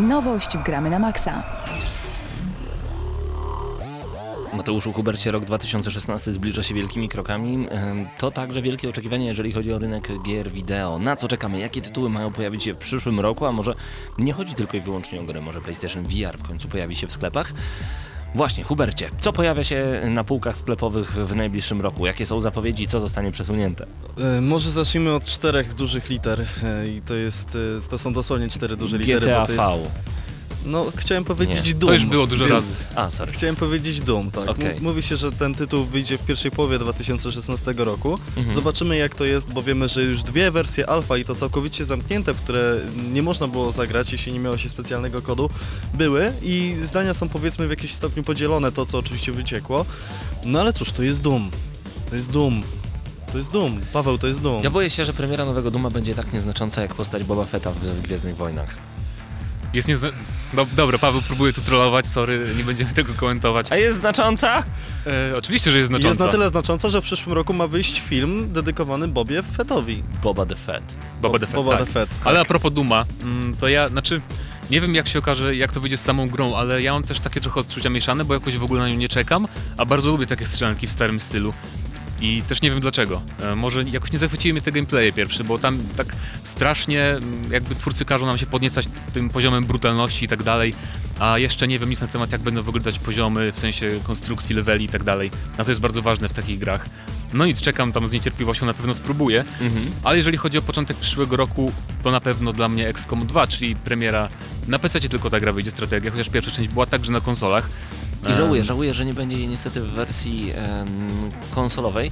Nowość w gramy na maksa. Mateuszu Hubercie, rok 2016 zbliża się wielkimi krokami. To także wielkie oczekiwanie, jeżeli chodzi o rynek gier wideo. Na co czekamy? Jakie tytuły mają pojawić się w przyszłym roku? A może nie chodzi tylko i wyłącznie o gry, może PlayStation VR w końcu pojawi się w sklepach? Właśnie, Hubercie, co pojawia się na półkach sklepowych w najbliższym roku? Jakie są zapowiedzi? Co zostanie przesunięte? E, może zacznijmy od czterech dużych liter. E, I to jest, e, to są dosłownie cztery duże litery. GTA bo to V. no chciałem powiedzieć Nie. Doom. To już było dużo więc- razy. A, sorry. Chciałem powiedzieć Doom, tak. M- Mówi się, że ten tytuł wyjdzie w pierwszej połowie 2016 roku. Mhm. Zobaczymy jak to jest, bo wiemy, że już dwie wersje alfa i to całkowicie zamknięte, które nie można było zagrać, jeśli nie miało się specjalnego kodu, były i zdania są powiedzmy w jakimś stopniu podzielone, to co oczywiście wyciekło. No ale cóż, to jest Doom. To jest Doom. To jest Doom. Paweł, to jest Doom. Ja boję się, że premiera nowego Duma będzie tak nieznacząca jak postać Boba Fetta w, Gwiezdnych Wojnach. Jest nie... No, dobra, Paweł próbuje tu trollować, sorry, nie będziemy tego komentować. A jest znacząca? E, oczywiście, że jest znacząca. Jest na tyle znacząca, że w przyszłym roku ma wyjść film dedykowany Bobie Fettowi. Boba the Fett. Boba the Fett, Boba tak. the Fett. Ale a propos Duma, mm, to ja, znaczy, Nie wiem jak się okaże, jak to wyjdzie z samą grą, ale ja mam też takie trochę odczucia mieszane, bo jakoś w ogóle na nią nie czekam, a bardzo lubię takie strzelanki w starym stylu. I też nie wiem dlaczego. E, może jakoś nie zachwyciły mnie te gameplaye pierwsze, bo tam tak strasznie mm, jakby twórcy każą nam się podniecać tym poziomem brutalności i tak dalej, a jeszcze nie wiem nic na temat jak będą wyglądać poziomy, w sensie konstrukcji leveli i tak dalej. A to jest bardzo ważne w takich grach. No nic, czekam tam z niecierpliwością, na pewno spróbuję. Mhm. Ale jeżeli chodzi o początek przyszłego roku, to na pewno dla mnie XCOM 2, czyli premiera na PC tylko ta gra wyjdzie strategia, chociaż pierwsza część była także na konsolach. I żałuję, żałuję, że nie będzie jej niestety w wersji em, konsolowej.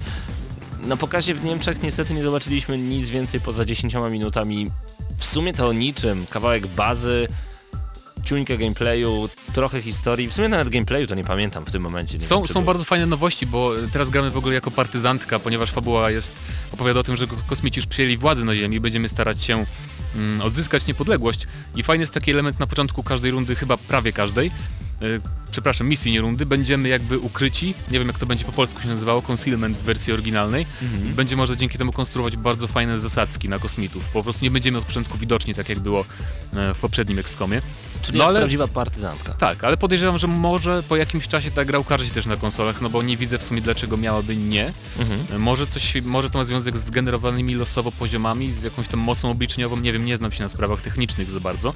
Na pokazie w Niemczech niestety nie zobaczyliśmy nic więcej poza 10 minutami. W sumie to o niczym. Kawałek bazy, ciuńkę gameplayu, trochę historii. W sumie nawet gameplayu to nie pamiętam w tym momencie. Nie Są, wiem, są bardzo fajne nowości, bo teraz gramy w ogóle jako partyzantka, ponieważ fabuła jest opowiada o tym, że ko- kosmici już przyjęli władzę na Ziemi i będziemy starać się mm, odzyskać niepodległość. I fajny jest taki element na początku każdej rundy, chyba prawie każdej. Y, Przepraszam, misji, nie rundy, będziemy jakby ukryci, nie wiem jak to będzie po polsku się nazywało, concealment w wersji oryginalnej. Mhm. Będzie można dzięki temu konstruować bardzo fajne zasadzki na kosmitów. Po prostu nie będziemy od początku widoczni, tak jak było e, w poprzednim XCOMie. Czyli no ale- prawdziwa partyzantka. Tak, ale podejrzewam, że może po jakimś czasie ta gra ukaże się też na konsolach, no bo nie widzę w sumie dlaczego miałaby nie. Mhm. Może coś, może to ma związek z generowanymi losowo poziomami, z jakąś tam mocą obliczeniową, nie wiem, nie znam się na sprawach technicznych za bardzo.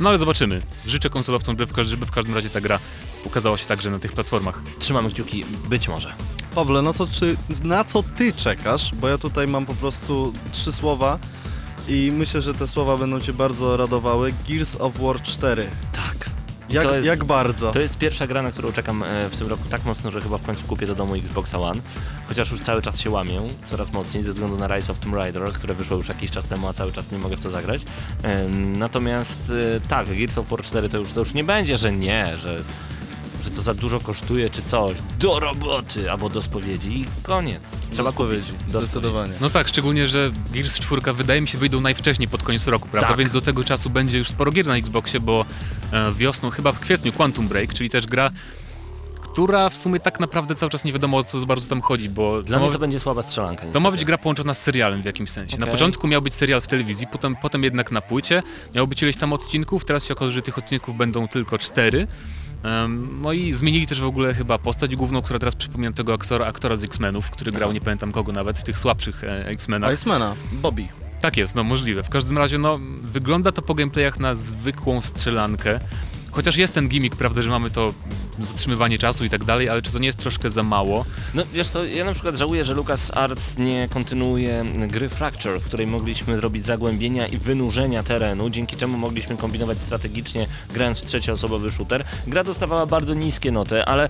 No ale zobaczymy. Życzę konsolowcom, żeby w, każdym razie ta gra ukazała się także na tych platformach. Trzymamy kciuki, być może. Pawle, no co, czy, na co ty czekasz? Bo ja tutaj mam po prostu trzy słowa i myślę, że te słowa będą cię bardzo radowały. Gears of War 4. Tak. Jak, jest- jak bardzo? To jest pierwsza gra, na którą czekam e, w tym roku tak mocno, że chyba w końcu kupię do domu Xboxa One. Chociaż już cały czas się łamię, coraz mocniej, ze względu na Rise of Tomb Raider, które wyszło już jakiś czas temu, a cały czas nie mogę w to zagrać. Natomiast e, tak, Gears of War 4 to już, to już nie będzie, że nie, że, że to za dużo kosztuje czy coś. Do roboty albo do spowiedzi i koniec. Trzeba Do zdecydowanie. No tak, szczególnie, że Gears 4 wydaje mi się wyjdą najwcześniej pod koniec roku, prawda? Tak. Więc do tego czasu będzie już sporo gier na Xboxie, bo e, wiosną, chyba w kwietniu Quantum Break, czyli też gra, która w sumie tak naprawdę cały czas nie wiadomo o co za bardzo tam chodzi, bo Dla to mnie ma- to będzie słaba strzelanka. To ma niestety. być gra połączona z serialem w jakimś sensie. Na Okej. początku miał być serial w telewizji, potem, potem jednak na płycie. Miało być ileś tam odcinków, teraz się okaże, że tych odcinków będą tylko cztery. No i zmienili też w ogóle chyba postać główną, która teraz przypomina tego aktora, aktora z X-Menów, który grał nie pamiętam kogo nawet, w tych słabszych e, X-Menach. Icemana, Bobby. Tak jest, no możliwe. W każdym razie no wygląda to po gameplayach na zwykłą strzelankę. Chociaż jest ten gimmick, prawda, że mamy to zatrzymywanie czasu i tak dalej, ale czy to nie jest troszkę za mało? No wiesz co, ja na przykład żałuję, że LucasArts nie kontynuuje gry Fracture, w której mogliśmy zrobić zagłębienia i wynurzenia terenu, dzięki czemu mogliśmy kombinować strategicznie grając w trzecioosobowy shooter. Gra dostawała bardzo niskie noty, ale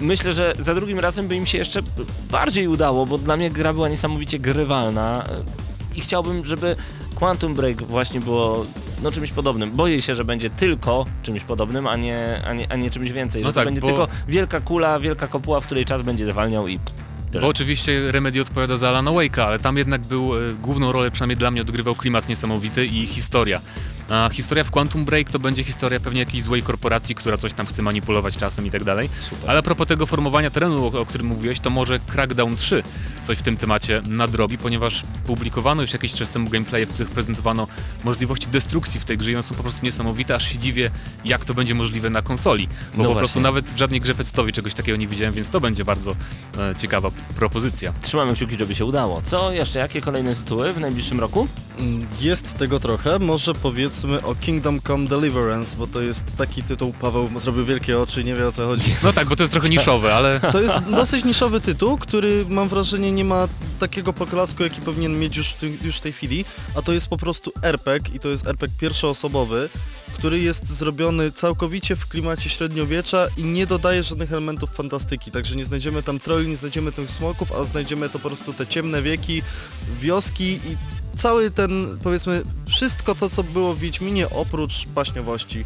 myślę, że za drugim razem by im się jeszcze bardziej udało, bo dla mnie gra była niesamowicie grywalna i chciałbym, żeby Quantum Break właśnie było no czymś podobnym. Boję się, że będzie tylko czymś podobnym, a nie, a nie, a nie czymś więcej. No że tak, to będzie bo- tylko wielka kula, wielka kopuła, w której czas będzie zwalniał i tyle. Bo oczywiście Remedy odpowiada za Alana Wake'a, ale tam jednak był, e, główną rolę przynajmniej dla mnie odgrywał klimat niesamowity i historia. A historia w Quantum Break to będzie historia pewnie jakiejś złej korporacji, która coś tam chce manipulować czasem i tak dalej. Super. Ale a propos tego formowania terenu, o, o którym mówiłeś, to może Crackdown 3 coś w tym temacie nadrobi, ponieważ publikowano już jakiś czas temu gameplaye, w których prezentowano możliwości destrukcji w tej grze i one są po prostu niesamowite, aż się dziwię, jak to będzie możliwe na konsoli. Bo No po właśnie. prostu nawet w żadnej grze pecetowej czegoś takiego nie widziałem, więc to będzie bardzo e, ciekawa propozycja. Trzymamy kciuki, żeby się udało. Co jeszcze? Jakie kolejne tytuły w najbliższym roku? Mm, Jest tego trochę, może powiedzmy o Kingdom Come Deliverance, bo to jest taki tytuł, Paweł zrobił wielkie oczy, nie wie o co chodzi. No tak, bo to jest trochę niszowe, ale To jest dosyć niszowy tytuł, który mam wrażenie nie ma takiego poklasku, jaki powinien mieć już w, tym, już w tej chwili, a to jest po prostu RPG i to jest RPG pierwszoosobowy, który jest zrobiony całkowicie w klimacie średniowiecza i nie dodaje żadnych elementów fantastyki, także nie znajdziemy tam trolli, nie znajdziemy tych smoków, a znajdziemy to po prostu te ciemne wieki, wioski i cały ten, powiedzmy, wszystko to, co było w Wiedźminie oprócz baśniowości.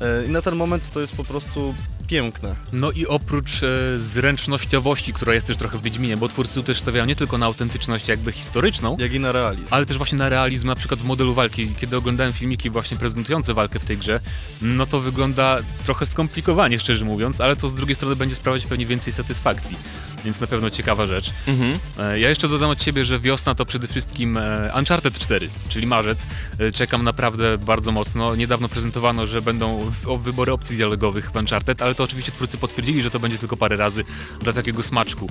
E, I na ten moment to jest po prostu piękne. no i oprócz e, zręcznościowości, która jest też trochę w Wiedźminie, bo twórcy tu też stawiają nie tylko na autentyczność jakby historyczną, Jak i na realizm. ale też właśnie na realizm, na przykład w modelu walki. Kiedy oglądałem filmiki właśnie prezentujące walkę w tej grze, no to wygląda trochę skomplikowanie, szczerze mówiąc, ale to z drugiej strony będzie sprawiać pewnie więcej satysfakcji. Więc na pewno ciekawa rzecz. Mhm. E, Ja jeszcze dodam od siebie, że wiosna to przede wszystkim e, Uncharted 4, czyli marzec. E, Czekam naprawdę bardzo mocno. Niedawno prezentowano, że będą wybory opcji dialogowych w Uncharted, ale to oczywiście twórcy potwierdzili, że to będzie tylko parę razy dla takiego smaczku.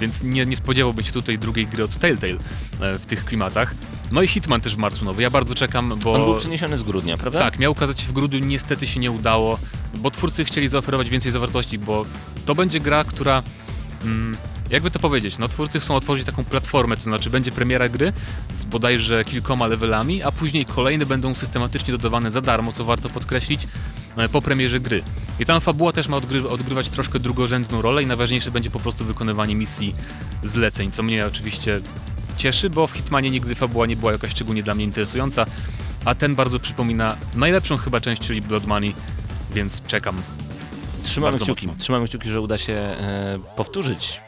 Więc nie, nie spodziewałbym się tutaj drugiej gry od Telltale w tych klimatach. No i Hitman też w marcu nowy. Ja bardzo czekam, bo... On był przeniesiony z grudnia, prawda? Tak, miał ukazać się w grudniu, niestety się nie udało, bo twórcy chcieli zaoferować więcej zawartości, bo to będzie gra, która... Mm, jakby to powiedzieć, no twórcy chcą otworzyć taką platformę, to znaczy będzie premiera gry z bodajże kilkoma levelami, a później kolejne będą systematycznie dodawane za darmo, co warto podkreślić, e, po premierze gry. I tam fabuła też ma odgry odgrywać troszkę drugorzędną rolę i najważniejsze będzie po prostu wykonywanie misji zleceń, co mnie oczywiście cieszy, bo w Hitmanie nigdy fabuła nie była jakaś szczególnie dla mnie interesująca, a ten bardzo przypomina najlepszą chyba część, czyli Blood Money, więc czekam. Trzymamy Bardzo kciuki. mocno. Trzymamy kciuki, że uda się e, powtórzyć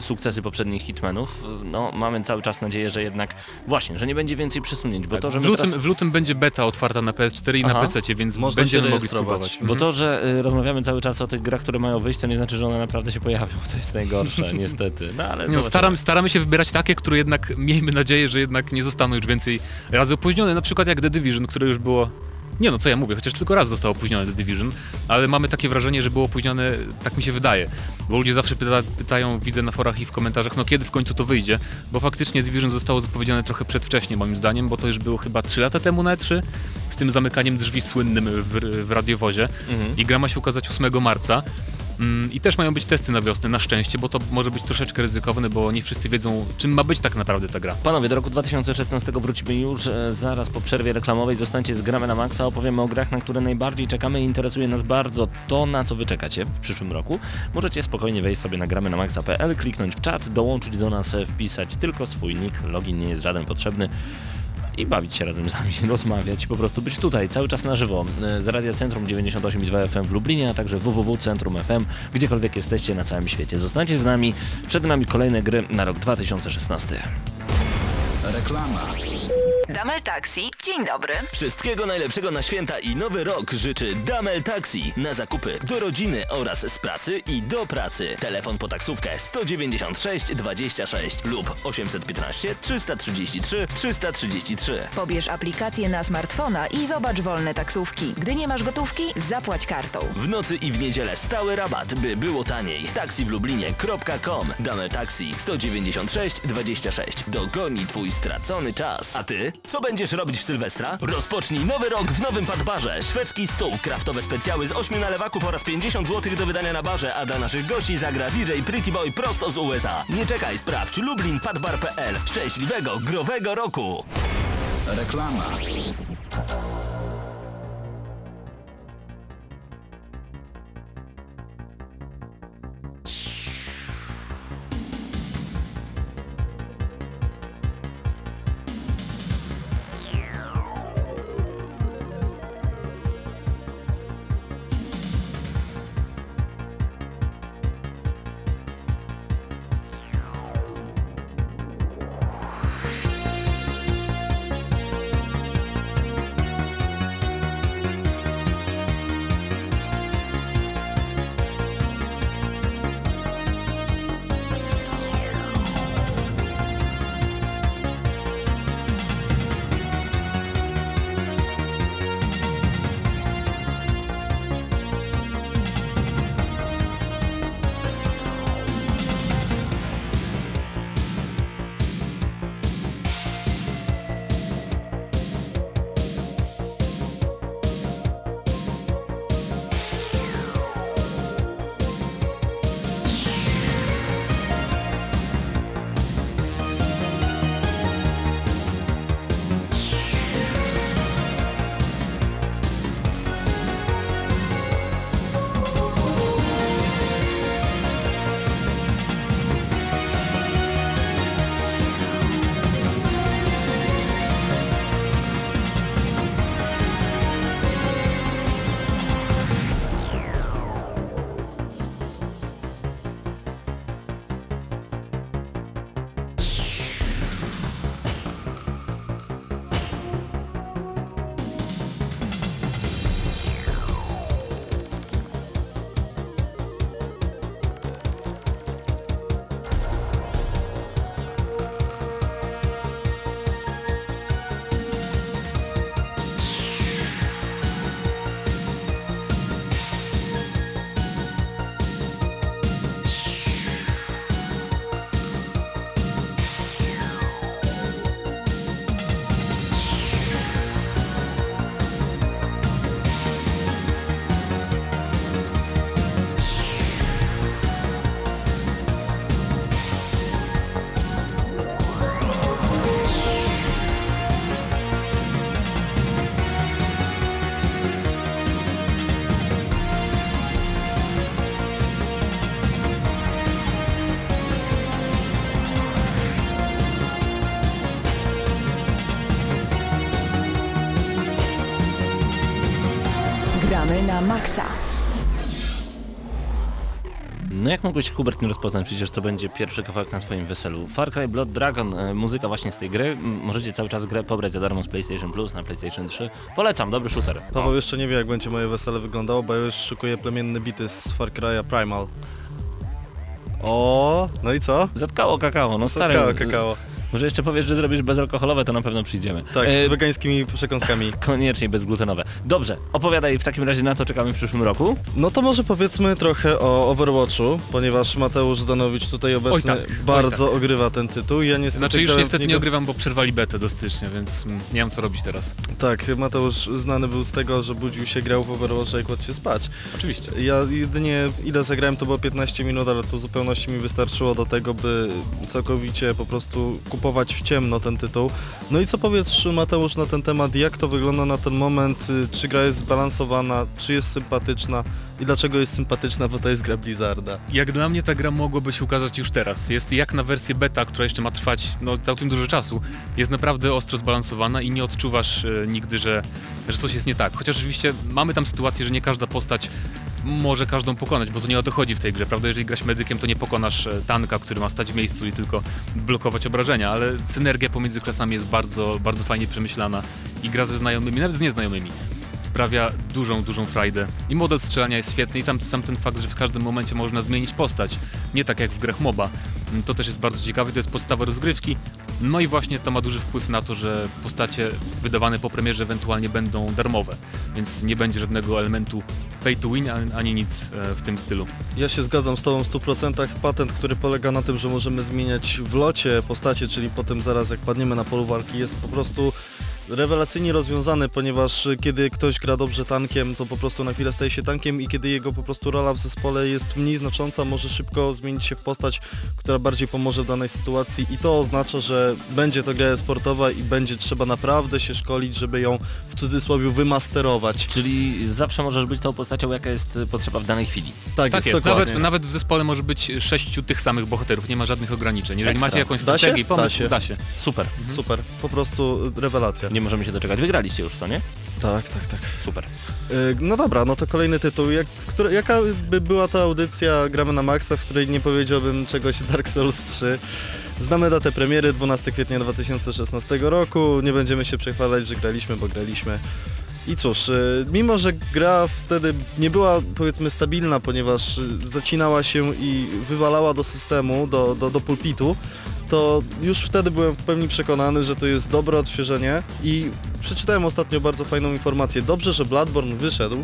sukcesy poprzednich Hitmanów. No, mamy cały czas nadzieję, że jednak właśnie, że nie będzie więcej przesunięć, bo to, że w, lutym, teraz... w lutym będzie beta otwarta na PS4 i Aha. na PC, więc Można będziemy mogli spróbować. Bo Mhm. to, że y, rozmawiamy cały czas o tych grach, które mają wyjść, to nie znaczy, że one naprawdę się pojawią. To jest najgorsze, niestety. No ale no, staram, staramy się wybierać takie, które jednak, miejmy nadzieję, że jednak nie zostaną już więcej razy opóźnione, na przykład jak The Division, które już było... Nie no, co ja mówię, chociaż tylko raz zostało opóźnione The Division, ale mamy takie wrażenie, że było opóźnione, tak mi się wydaje, bo ludzie zawsze pyta, pytają, widzę na forach i w komentarzach, no kiedy w końcu to wyjdzie, bo faktycznie Division zostało zapowiedziane trochę przedwcześnie moim zdaniem, bo to już było chyba 3 lata temu na E3, z tym zamykaniem drzwi słynnym w, w radiowozie Mhm. i gra ma się ukazać 8 marca. Mm, I też mają być testy na wiosnę, na szczęście, bo to może być troszeczkę ryzykowne, bo nie wszyscy wiedzą, czym ma być tak naprawdę ta gra. Panowie, do roku 2016 wrócimy już e, zaraz po przerwie reklamowej. Zostańcie z Gramy na Maxa, opowiemy o grach, na które najbardziej czekamy i interesuje nas bardzo to, na co wy czekacie w przyszłym roku. Możecie spokojnie wejść sobie na gramy na maxa.pl, kliknąć w czat, dołączyć do nas, e, wpisać tylko swój nick, login nie jest żaden potrzebny i bawić się razem z nami, rozmawiać i po prostu być tutaj cały czas na żywo e, z Radia Centrum 98,2 FM w Lublinie, a także www.centrum FM, gdziekolwiek jesteście na całym świecie. Zostańcie z nami, przed nami kolejne gry na rok 2016. Reklama. Damel Taxi, dzień dobry. Wszystkiego najlepszego na święta i nowy rok życzy Damel Taxi. Na zakupy do rodziny oraz z pracy i do pracy. Telefon po taksówkę 196 26 lub 815 333 333. Pobierz aplikację na smartfona i zobacz wolne taksówki. Gdy nie masz gotówki, zapłać kartą. W nocy i w niedzielę stały rabat, by było taniej. Taksi w Lublinie.com. Damel Taxi 196 26. Dogoni twój stracony czas. A ty? Co będziesz robić w Sylwestra? Rozpocznij nowy rok w nowym Padbarze. Szwedzki stół, kraftowe specjały z 8 nalewaków oraz 50 zł do wydania na barze, a dla naszych gości zagra DJ Pretty Boy prosto z USA. Nie czekaj, sprawdź lublinpadbar.pl. Szczęśliwego, growego roku! Reklama. Maksa. No jak mogłeś Hubert nie rozpoznać, przecież to będzie pierwszy kawałek na swoim weselu. Far Cry Blood Dragon, e, muzyka właśnie z tej gry. Możecie cały czas grę pobrać za darmo z PlayStation Plus na PlayStation 3. Polecam, dobry shooter. Paweł jeszcze nie wie jak będzie moje wesele wyglądało, bo ja już szykuję plemienne bity z Far Cry'a Primal. O, no i co? Zatkało kakao, no stary. Kakao, kakao. Może jeszcze powiesz, że zrobisz bezalkoholowe, to na pewno przyjdziemy. Tak, E, z wegańskimi przekąskami. koniecznie bezglutenowe. Dobrze, opowiadaj w takim razie na co czekamy w przyszłym roku. No to może powiedzmy trochę o Overwatchu, ponieważ Mateusz Zdanowicz tutaj obecny tak, bardzo tak. ogrywa ten tytuł. Ja niestety Znaczy już niestety nie niego- ogrywam, bo przerwali betę do stycznia, więc mm, nie wiem co robić teraz. Tak, Mateusz znany był z tego, że budził się, grał w Overwatcha i kładł się spać. Oczywiście. Ja jedynie ile zagrałem to było 15 minut, ale to w zupełności mi wystarczyło do tego, by całkowicie po prostu kupować w ciemno ten tytuł. No i co powiesz Mateusz na ten temat, jak to wygląda na ten moment, y, czy gra jest zbalansowana, czy jest sympatyczna i dlaczego jest sympatyczna, bo to jest gra Blizzarda. Jak dla mnie ta gra mogłaby się ukazać już teraz. Jest jak na wersję beta, która jeszcze ma trwać no, całkiem dużo czasu. Jest naprawdę ostro zbalansowana i nie odczuwasz e, nigdy, że, że coś jest nie tak. Chociaż oczywiście mamy tam sytuację, że nie każda postać może każdą pokonać, bo to nie o to chodzi w tej grze, prawda? Jeżeli grasz medykiem, to nie pokonasz e, tanka, który ma stać w miejscu i tylko blokować obrażenia, ale synergia pomiędzy klasami jest bardzo, bardzo fajnie przemyślana i gra ze znajomymi, nawet z nieznajomymi sprawia dużą, dużą frajdę. I model strzelania jest świetny i tam sam ten fakt, że w każdym momencie można zmienić postać, nie tak jak w grach MOBA. To też jest bardzo ciekawe, to jest podstawa rozgrywki. No i właśnie to ma duży wpływ na to, że postacie wydawane po premierze ewentualnie będą darmowe, więc nie będzie żadnego elementu pay to win ani- nic e, w tym stylu. Ja się zgadzam z Tobą w 100%. Patent, który polega na tym, że możemy zmieniać w locie postacie, czyli potem zaraz jak padniemy na polu walki, jest po prostu rewelacyjnie rozwiązany, ponieważ kiedy ktoś gra dobrze tankiem, to po prostu na chwilę staje się tankiem i kiedy jego po prostu rola w zespole jest mniej znacząca, może szybko zmienić się w postać, która bardziej pomoże w danej sytuacji i to oznacza, że będzie to gra sportowa i będzie trzeba naprawdę się szkolić, żeby ją w cudzysłowie wymasterować. Czyli zawsze możesz być tą postacią, jaka jest y, potrzeba w danej chwili. Tak, Tak jest, jest, nawet, nawet w zespole może być sześciu tych samych bohaterów, nie ma żadnych ograniczeń. Jeżeli Ekstra. macie jakąś Da się? strategię i pomysł, Da się. da się. Super. Super, po prostu rewelacja. Nie możemy się doczekać. Wygraliście już to, nie? Tak, tak, tak. Super. Y, No dobra, no to kolejny tytuł. Jak, która, jaka by była ta audycja Gramy na Maxa, w której nie powiedziałbym czegoś Dark Souls 3? Znamy datę premiery 12 kwietnia 2016 roku. Nie będziemy się przechwalać, że graliśmy, bo graliśmy. I cóż, y, mimo że gra wtedy nie była powiedzmy stabilna, ponieważ y, zacinała się i wywalała do systemu, do, do, do pulpitu, to już wtedy byłem w pełni przekonany, że to jest dobre odświeżenie i przeczytałem ostatnio bardzo fajną informację. Dobrze, że Bloodborne wyszedł,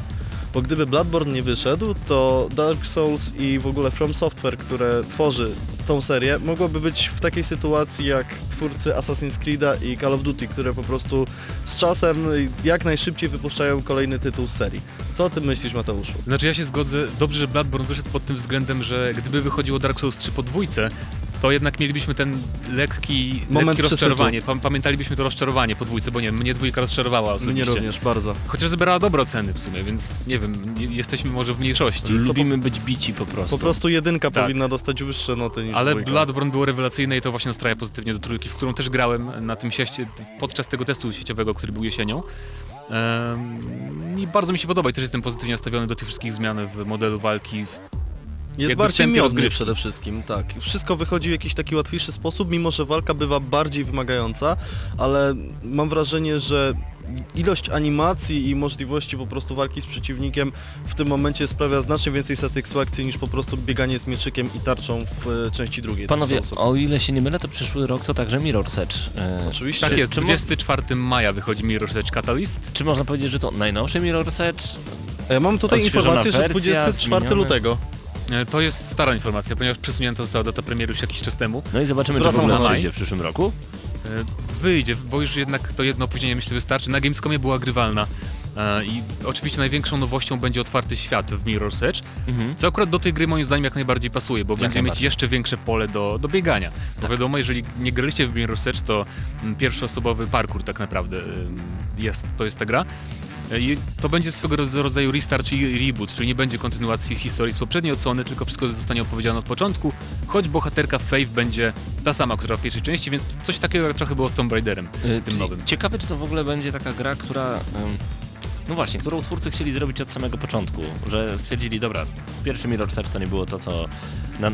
bo gdyby Bloodborne nie wyszedł, to Dark Souls i w ogóle From Software, które tworzy tą serię, mogłoby być w takiej sytuacji jak twórcy Assassin's Creed'a i Call of Duty, które po prostu z czasem jak najszybciej wypuszczają kolejny tytuł z serii. Co o tym myślisz, Mateuszu? Znaczy ja się zgodzę, dobrze, że Bloodborne wyszedł pod tym względem, że gdyby wychodziło Dark Souls 3 po dwójce, to jednak mielibyśmy ten lekki, Moment lekkie przesytu. rozczarowanie. Pa- Pamiętalibyśmy to rozczarowanie po dwójce, bo nie mnie dwójka rozczarowała Mnie osobiście. również, bardzo. Chociaż zebrała dobre oceny w sumie, więc nie wiem, nie, jesteśmy może w mniejszości. Lubimy być bici po prostu. Po prostu jedynka Tak. powinna dostać wyższe noty niż Ale dwójka. Bloodborne było rewelacyjne i to właśnie nastraja pozytywnie do trójki, w którą też grałem na tym sieście, podczas tego testu sieciowego, który był jesienią. Ehm, I bardzo mi się podoba i też jestem pozytywnie nastawiony do tych wszystkich zmian w modelu walki, w Jest jakby bardziej miodny przede wszystkim, tak. Wszystko wychodzi w jakiś taki łatwiejszy sposób, mimo że walka bywa bardziej wymagająca, ale mam wrażenie, że ilość animacji i możliwości po prostu walki z przeciwnikiem w tym momencie sprawia znacznie więcej satysfakcji niż po prostu bieganie z mieczykiem i tarczą w e, części drugiej. Dark Panowie, o ile się nie mylę, to przyszły rok to także Mirror's Edge. E, Oczywiście. Tak jest, czy mo- 24 maja wychodzi Mirror's Edge Catalyst. Czy można powiedzieć, że to najnowszy Mirror's Edge? Ja mam tutaj informację, że wersja, 24 zmienione. lutego. E, To jest stara informacja, ponieważ przesunięta została data premiery już jakiś czas temu. No i zobaczymy, czy w ogóle przyjdzie w przyszłym roku. E, Wyjdzie, bo już jednak to jedno opóźnienie myślę wystarczy. Na Gamescomie była grywalna. E, I oczywiście największą nowością będzie otwarty świat w Mirror's Edge, Mhm. co akurat do tej gry moim zdaniem jak najbardziej pasuje, bo będziemy mieć najbardziej. jeszcze większe pole do, do biegania. Bo wiadomo, jeżeli nie graliście w Mirror's Edge, to mm, pierwszoosobowy parkour tak naprawdę jest, to jest ta gra. I to będzie swego rodzaju restart i reboot, czyli nie będzie kontynuacji historii z poprzedniej odsłony, tylko wszystko zostanie opowiedziane od początku, choć bohaterka Faith będzie ta sama, która w pierwszej części, więc coś takiego jak trochę było z Tomb Raiderem, Y, tym nowym. Ciekawe, czy to w ogóle będzie taka gra, która... ym, No właśnie, którą twórcy chcieli zrobić od samego początku, że stwierdzili, dobra, pierwszy Mirror's Edge to nie było to, co na,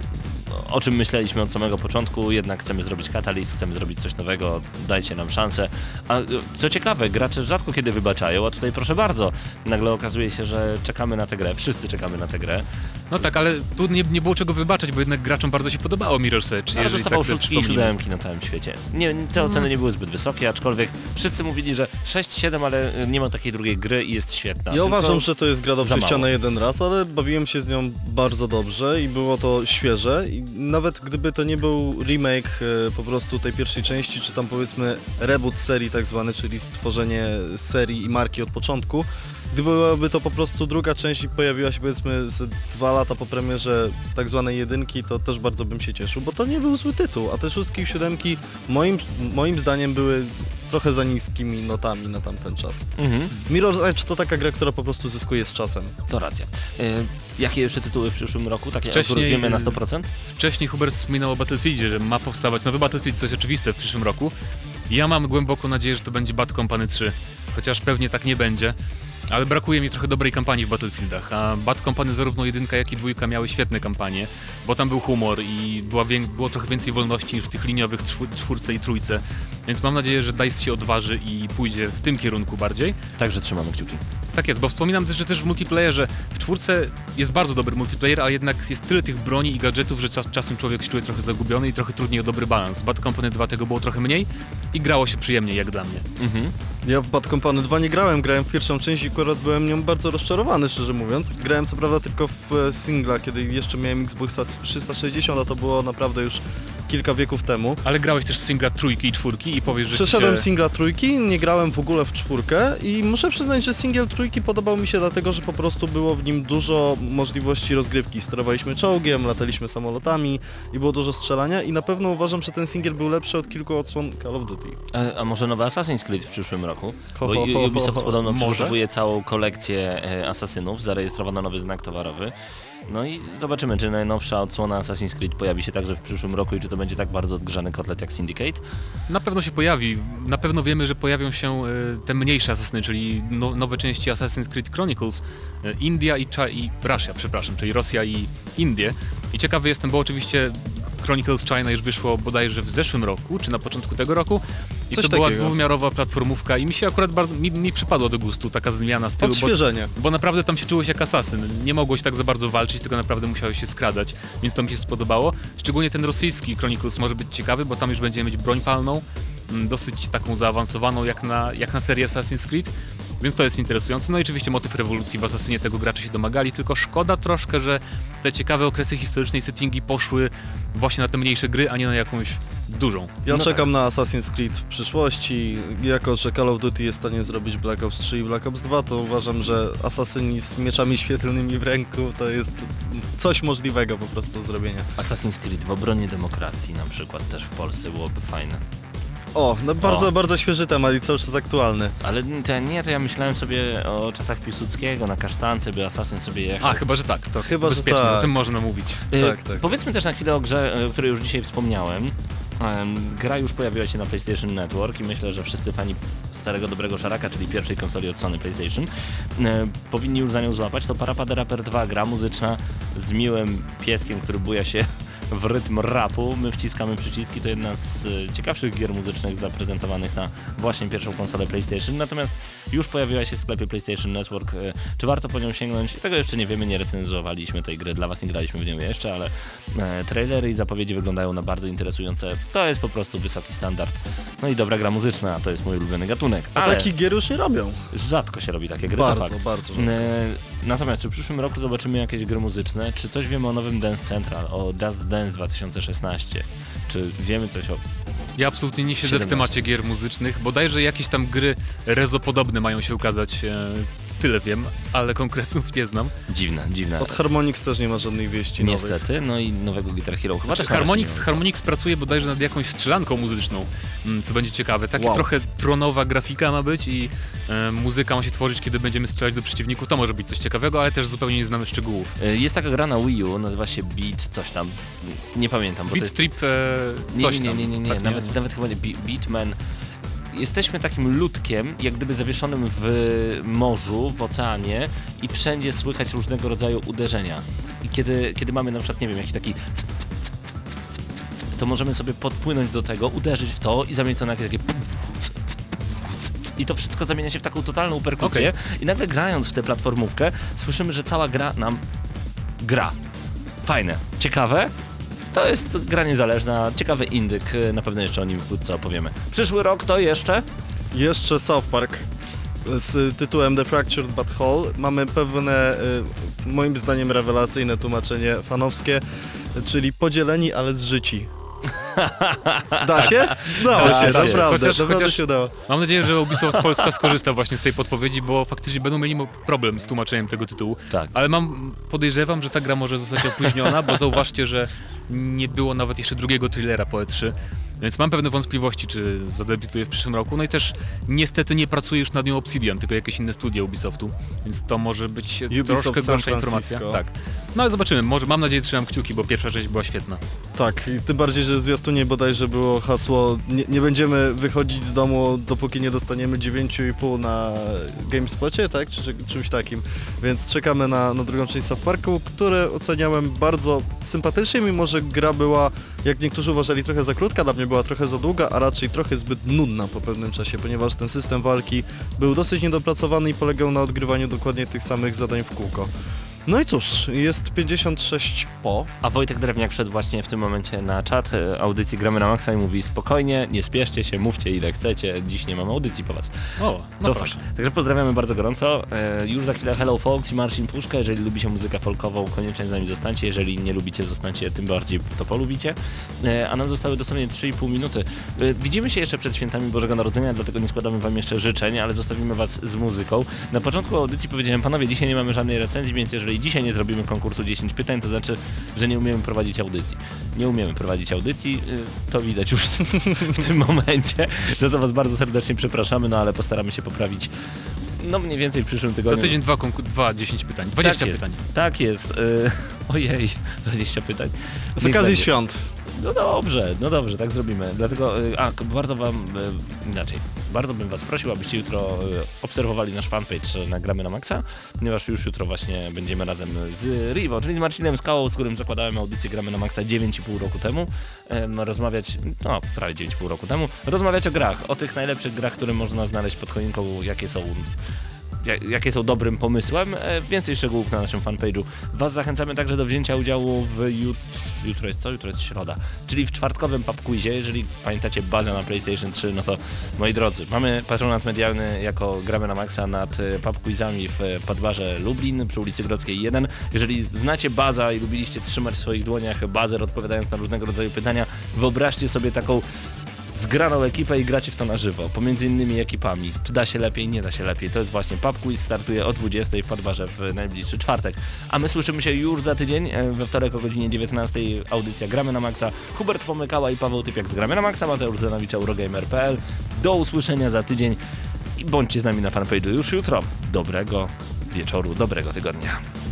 o czym myśleliśmy od samego początku, jednak chcemy zrobić Catalyst, chcemy zrobić coś nowego, dajcie nam szansę. A y, co ciekawe, gracze rzadko kiedy wybaczają, a tutaj proszę bardzo, nagle okazuje się, że czekamy na tę grę, wszyscy czekamy na tę grę. No tak, ale tu nie, nie było czego wybaczać, bo jednak graczom bardzo się podobało Mirror's Edge, Ale dostawał tak szóstki i siódemki na całym świecie. Nie, te oceny nie były zbyt wysokie, aczkolwiek wszyscy mówili, że 6-7, ale y, nie ma takiej drugiej gry i jest świetna. Ja uważam, że to jest gra do przejścia na jeden raz, ale bawiłem się z nią bardzo dobrze i było to świeże. I nawet gdyby to nie był remake e, po prostu tej pierwszej części, czy tam powiedzmy reboot serii tak zwany, czyli stworzenie serii i marki od początku, gdyby byłaby to po prostu druga część i pojawiła się powiedzmy z dwa lata po premierze tak zwanej jedynki, to też bardzo bym się cieszył, bo to nie był zły tytuł, a te szóstki i siódemki moim, moim zdaniem były trochę za niskimi notami na tamten czas. Mhm, Mirror's Edge to taka gra, która po prostu zyskuje z czasem. to racja. Y, jakie jeszcze tytuły w przyszłym roku, takie Wcześniej, wiemy na y, 100%? Wcześniej Hubert wspominał o Battlefieldzie, że ma powstawać nowy Battlefield, co jest oczywiste w przyszłym roku. Ja mam głęboką nadzieję, że to będzie Bad Company 3, chociaż pewnie tak nie będzie. Ale brakuje mi trochę dobrej kampanii w Battlefieldach, a Bad Company zarówno jedynka jak i dwójka miały świetne kampanie, bo tam był humor i była było trochę więcej wolności niż w tych liniowych czwór- czwórce i trójce. Więc mam nadzieję, że DICE się odważy i pójdzie w tym kierunku bardziej. Także trzymamy kciuki. Tak jest, bo wspominam też, że też w multiplayerze w czwórce jest bardzo dobry multiplayer, a jednak jest tyle tych broni i gadżetów, że czas, czasem człowiek się czuje trochę zagubiony i trochę trudniej o dobry balans. Bad Company 2 tego było trochę mniej i grało się przyjemniej jak dla mnie. Mhm. Ja w Bad Company 2 nie grałem, grałem w pierwszą część i akurat byłem nią bardzo rozczarowany, szczerze mówiąc. Grałem co prawda tylko w e, singla, kiedy jeszcze miałem Xboxa 360, a to było naprawdę już kilka wieków temu. Ale grałeś też w singla trójki i czwórki i powiesz, że Przeszedłem się... singla trójki, nie grałem w ogóle w czwórkę i muszę przyznać, że singiel trójki podobał mi się dlatego, że po prostu było w nim dużo możliwości rozgrywki. Sterowaliśmy czołgiem, lataliśmy samolotami i było dużo strzelania i na pewno uważam, że ten singiel był lepszy od kilku odsłon Call of Duty. A, a może nowy Assassin's Creed w przyszłym roku? Ho, Bo ho, ho, Ubisoft ho, ho. podobno Może? przygotowuje całą kolekcję e, asasynów, zarejestrowano nowy znak towarowy. No i zobaczymy, czy najnowsza odsłona Assassin's Creed pojawi się także w przyszłym roku i czy to będzie tak bardzo odgrzany kotlet jak Syndicate. Na pewno się pojawi. Na pewno wiemy, że pojawią się e, te mniejsze asasyny, czyli no, nowe części Assassin's Creed Chronicles, e, India i, Cha- i Russia, przepraszam, czyli Rosja i Indie. I ciekawy jestem, bo oczywiście Chronicles China już wyszło bodajże w zeszłym roku, czy na początku tego roku. I Coś to była takiego. dwuwymiarowa platformówka i mi się akurat bardzo, mi, mi przypadło do gustu taka zmiana stylu, bo, Odświeżenie. bo naprawdę tam się czułeś jak asasyn. Nie mogłeś tak za bardzo walczyć, tylko naprawdę musiałeś się skradać, więc to mi się spodobało. Szczególnie ten rosyjski Chronicles może być ciekawy, bo tam już będziemy mieć broń palną, mm, dosyć taką zaawansowaną jak na, jak na serię Assassin's Creed. Więc to jest interesujące. No i oczywiście motyw rewolucji w Assassinie tego gracze się domagali, tylko szkoda troszkę, że te ciekawe okresy historycznej settingi poszły właśnie na te mniejsze gry, a nie na jakąś dużą. Ja No czekam na Assassin's Creed w przyszłości. Jako, że Call of Duty jest w stanie zrobić Black Ops 3 i Black Ops 2, to uważam, że asasyni z mieczami świetlnymi w ręku to jest coś możliwego po prostu do zrobienia. Assassin's Creed w obronie demokracji na przykład też w Polsce byłoby fajne. O, no bardzo, O. bardzo świeży temat i cały czas aktualny. Ale to, nie, to ja myślałem sobie o czasach Piłsudskiego, na kasztance by Assassin sobie jechał. A, chyba, że tak. To Chyba, że tak. o tym można mówić. E, Tak, tak. Powiedzmy też na chwilę o grze, e, o której już dzisiaj wspomniałem. Em, Gra już pojawiła się na PlayStation Network i myślę, że wszyscy fani starego dobrego szaraka, czyli pierwszej konsoli od Sony PlayStation, e, powinni już za nią złapać. To Parappa the Rapper 2, gra muzyczna z miłym pieskiem, który buja się w rytm rapu. My wciskamy przyciski, to jedna z e, ciekawszych gier muzycznych zaprezentowanych na właśnie pierwszą konsolę PlayStation. Natomiast już pojawiła się w sklepie PlayStation Network. E, Czy warto po nią sięgnąć? Tego jeszcze nie wiemy, nie recenzowaliśmy tej gry, dla Was nie graliśmy w nią jeszcze, ale e, trailery i zapowiedzi wyglądają na bardzo interesujące. To jest po prostu wysoki standard. No i dobra gra muzyczna, to jest mój ulubiony gatunek. A Ale takich gier już nie robią. rzadko się robi takie gry, Bardzo, bardzo. E, Natomiast czy w przyszłym roku zobaczymy jakieś gry muzyczne? Czy coś wiemy o nowym Dance Central, o Dust Dance 2016? Czy wiemy coś o... Ja absolutnie nie siedzę 17. w temacie gier muzycznych. Bodajże jakieś tam gry rezopodobne mają się ukazać. Tyle wiem, ale konkretów nie znam. Dziwne, dziwne. Od Harmonix też nie ma żadnej wieści nowych. Niestety, no i nowego Guitar Hero chyba Znaczy, Harmonix, nie. Harmonix pracuje bodajże nad jakąś strzelanką muzyczną, mm, co będzie ciekawe. Takie Wow. trochę tronowa grafika ma być i e, muzyka ma się tworzyć, kiedy będziemy strzelać do przeciwników. To może być coś ciekawego, ale też zupełnie nie znamy szczegółów. E, Jest taka gra na Wii U, nazywa się Beat coś tam. Nie pamiętam, bo to Beat jest... Trip e, Nie, coś nie, nie, nie, nie, nie. Tak, Nawet, nawet chyba nie Be- Beatman. Jesteśmy takim ludkiem, jak gdyby zawieszonym w morzu, w oceanie i wszędzie słychać różnego rodzaju uderzenia. I kiedy, kiedy mamy na przykład, nie wiem, jakiś taki c- c- c- to możemy sobie podpłynąć do tego, uderzyć w to i zamienić to na jakieś takie i to wszystko zamienia się w taką totalną perkusję i nagle grając w tę platformówkę słyszymy, że cała gra nam gra. Fajne, ciekawe. To jest gra niezależna, ciekawy indyk, y, na pewno jeszcze o nim wkrótce opowiemy. Przyszły rok to jeszcze? Jeszcze South Park z tytułem The Fractured But Whole. Mamy pewne, y, moim zdaniem, rewelacyjne tłumaczenie fanowskie, czyli podzieleni, ale zżyci. Da się? Dało Da się, się. naprawdę, Chociaż- naprawdę chociaż- się udało. Mam nadzieję, że Ubisoft Polska skorzysta właśnie z tej podpowiedzi, bo faktycznie będą mieli problem z tłumaczeniem tego tytułu. Tak. Ale mam, podejrzewam, że ta gra może zostać opóźniona, bo zauważcie, że nie było nawet jeszcze drugiego thrillera po E3, więc mam pewne wątpliwości, czy zadebiutuje w przyszłym roku. No i też niestety nie pracuje już nad nią Obsidian, tylko jakieś inne studia Ubisoftu, więc to może być Ubisoft troszkę gorsza informacja. Tak. No ale zobaczymy, może mam nadzieję, trzymam kciuki, bo pierwsza część była świetna. Tak, tym bardziej, że zwiastunie bodajże było hasło nie, nie będziemy wychodzić z domu, dopóki nie dostaniemy 9,5 na GameSpocie, tak? Czy, czy czymś takim. Więc czekamy na, na drugą część South Parku, które oceniałem bardzo sympatycznie, mimo że gra była, jak niektórzy uważali, trochę za krótka, dla mnie była trochę za długa, a raczej trochę zbyt nudna po pewnym czasie, ponieważ ten system walki był dosyć niedopracowany i polegał na odgrywaniu dokładnie tych samych zadań w kółko. No i cóż, jest 56 po, A Wojtek Drewniak wszedł właśnie w tym momencie na czat audycji Gramy na Maxa i mówi spokojnie, nie spieszcie się, mówcie ile chcecie, dziś nie mam audycji po was. O, no to proszę. fakt. Także pozdrawiamy bardzo gorąco. E, już za chwilę Hello Folks i Marcin Puszka. Jeżeli lubicie muzykę folkową, koniecznie z nami zostańcie. Jeżeli nie lubicie, zostańcie, tym bardziej to polubicie. E, a nam zostały dosłownie 3,5 minuty. E, widzimy się jeszcze przed świętami Bożego Narodzenia, dlatego nie składamy wam jeszcze życzeń, ale zostawimy was z muzyką. Na początku audycji powiedziałem, panowie, dzisiaj nie mamy żadnej recenzji, więc jeżeli dzisiaj nie zrobimy konkursu 10 pytań, to znaczy, że nie umiemy prowadzić audycji. Nie umiemy prowadzić audycji, y, to widać już w tym momencie. Za to was bardzo serdecznie przepraszamy, no ale postaramy się poprawić no mniej więcej w przyszłym Za tygodniu. tydzień dwa, dwa 10 pytań, 20 tak jest, pytań. Tak jest. Y, ojej, 20 pytań. z okazji będzie. świąt. No dobrze, no dobrze, tak zrobimy. Dlatego, y, a bardzo wam, y, inaczej, bardzo bym was prosił, abyście jutro y, obserwowali nasz fanpage y, Nagramy na Maxa, ponieważ już jutro właśnie będziemy razem z Rivo, czyli z Marcinem Skałą, z którym zakładałem audycję Gramy na Maxa 9,5 roku temu, em, rozmawiać, no prawie 9,5 roku temu, rozmawiać o grach, o tych najlepszych grach, które można znaleźć pod choinką, jakie są jakie są dobrym pomysłem. E, Więcej szczegółów na naszym fanpage'u. Was zachęcamy także do wzięcia udziału w jutro, jutro jest co? Jutro jest środa, czyli w czwartkowym pub quizie. Jeżeli pamiętacie bazę na PlayStation 3, no to moi drodzy, mamy patronat medialny jako gramy na maksa nad e, pub quizami w e, Podbarze Lublin przy ulicy Grodzkiej 1. Jeżeli znacie baza i lubiliście trzymać w swoich dłoniach bazer odpowiadając na różnego rodzaju pytania, wyobraźcie sobie taką zgraną ekipę i gracie w to na żywo, pomiędzy innymi ekipami. Czy da się lepiej? Nie da się lepiej. To jest właśnie Pub startuje o 20 w Podbarze w najbliższy czwartek. A my słyszymy się już za tydzień, e, we wtorek o godzinie 19 audycja Gramy na Maxa. Hubert Pomykała i Paweł Typiak z Gramy na Maxa, Mateusz Zanowicz, Eurogamer.pl. Do usłyszenia za tydzień i bądźcie z nami na fanpage'u już jutro. Dobrego wieczoru, dobrego tygodnia.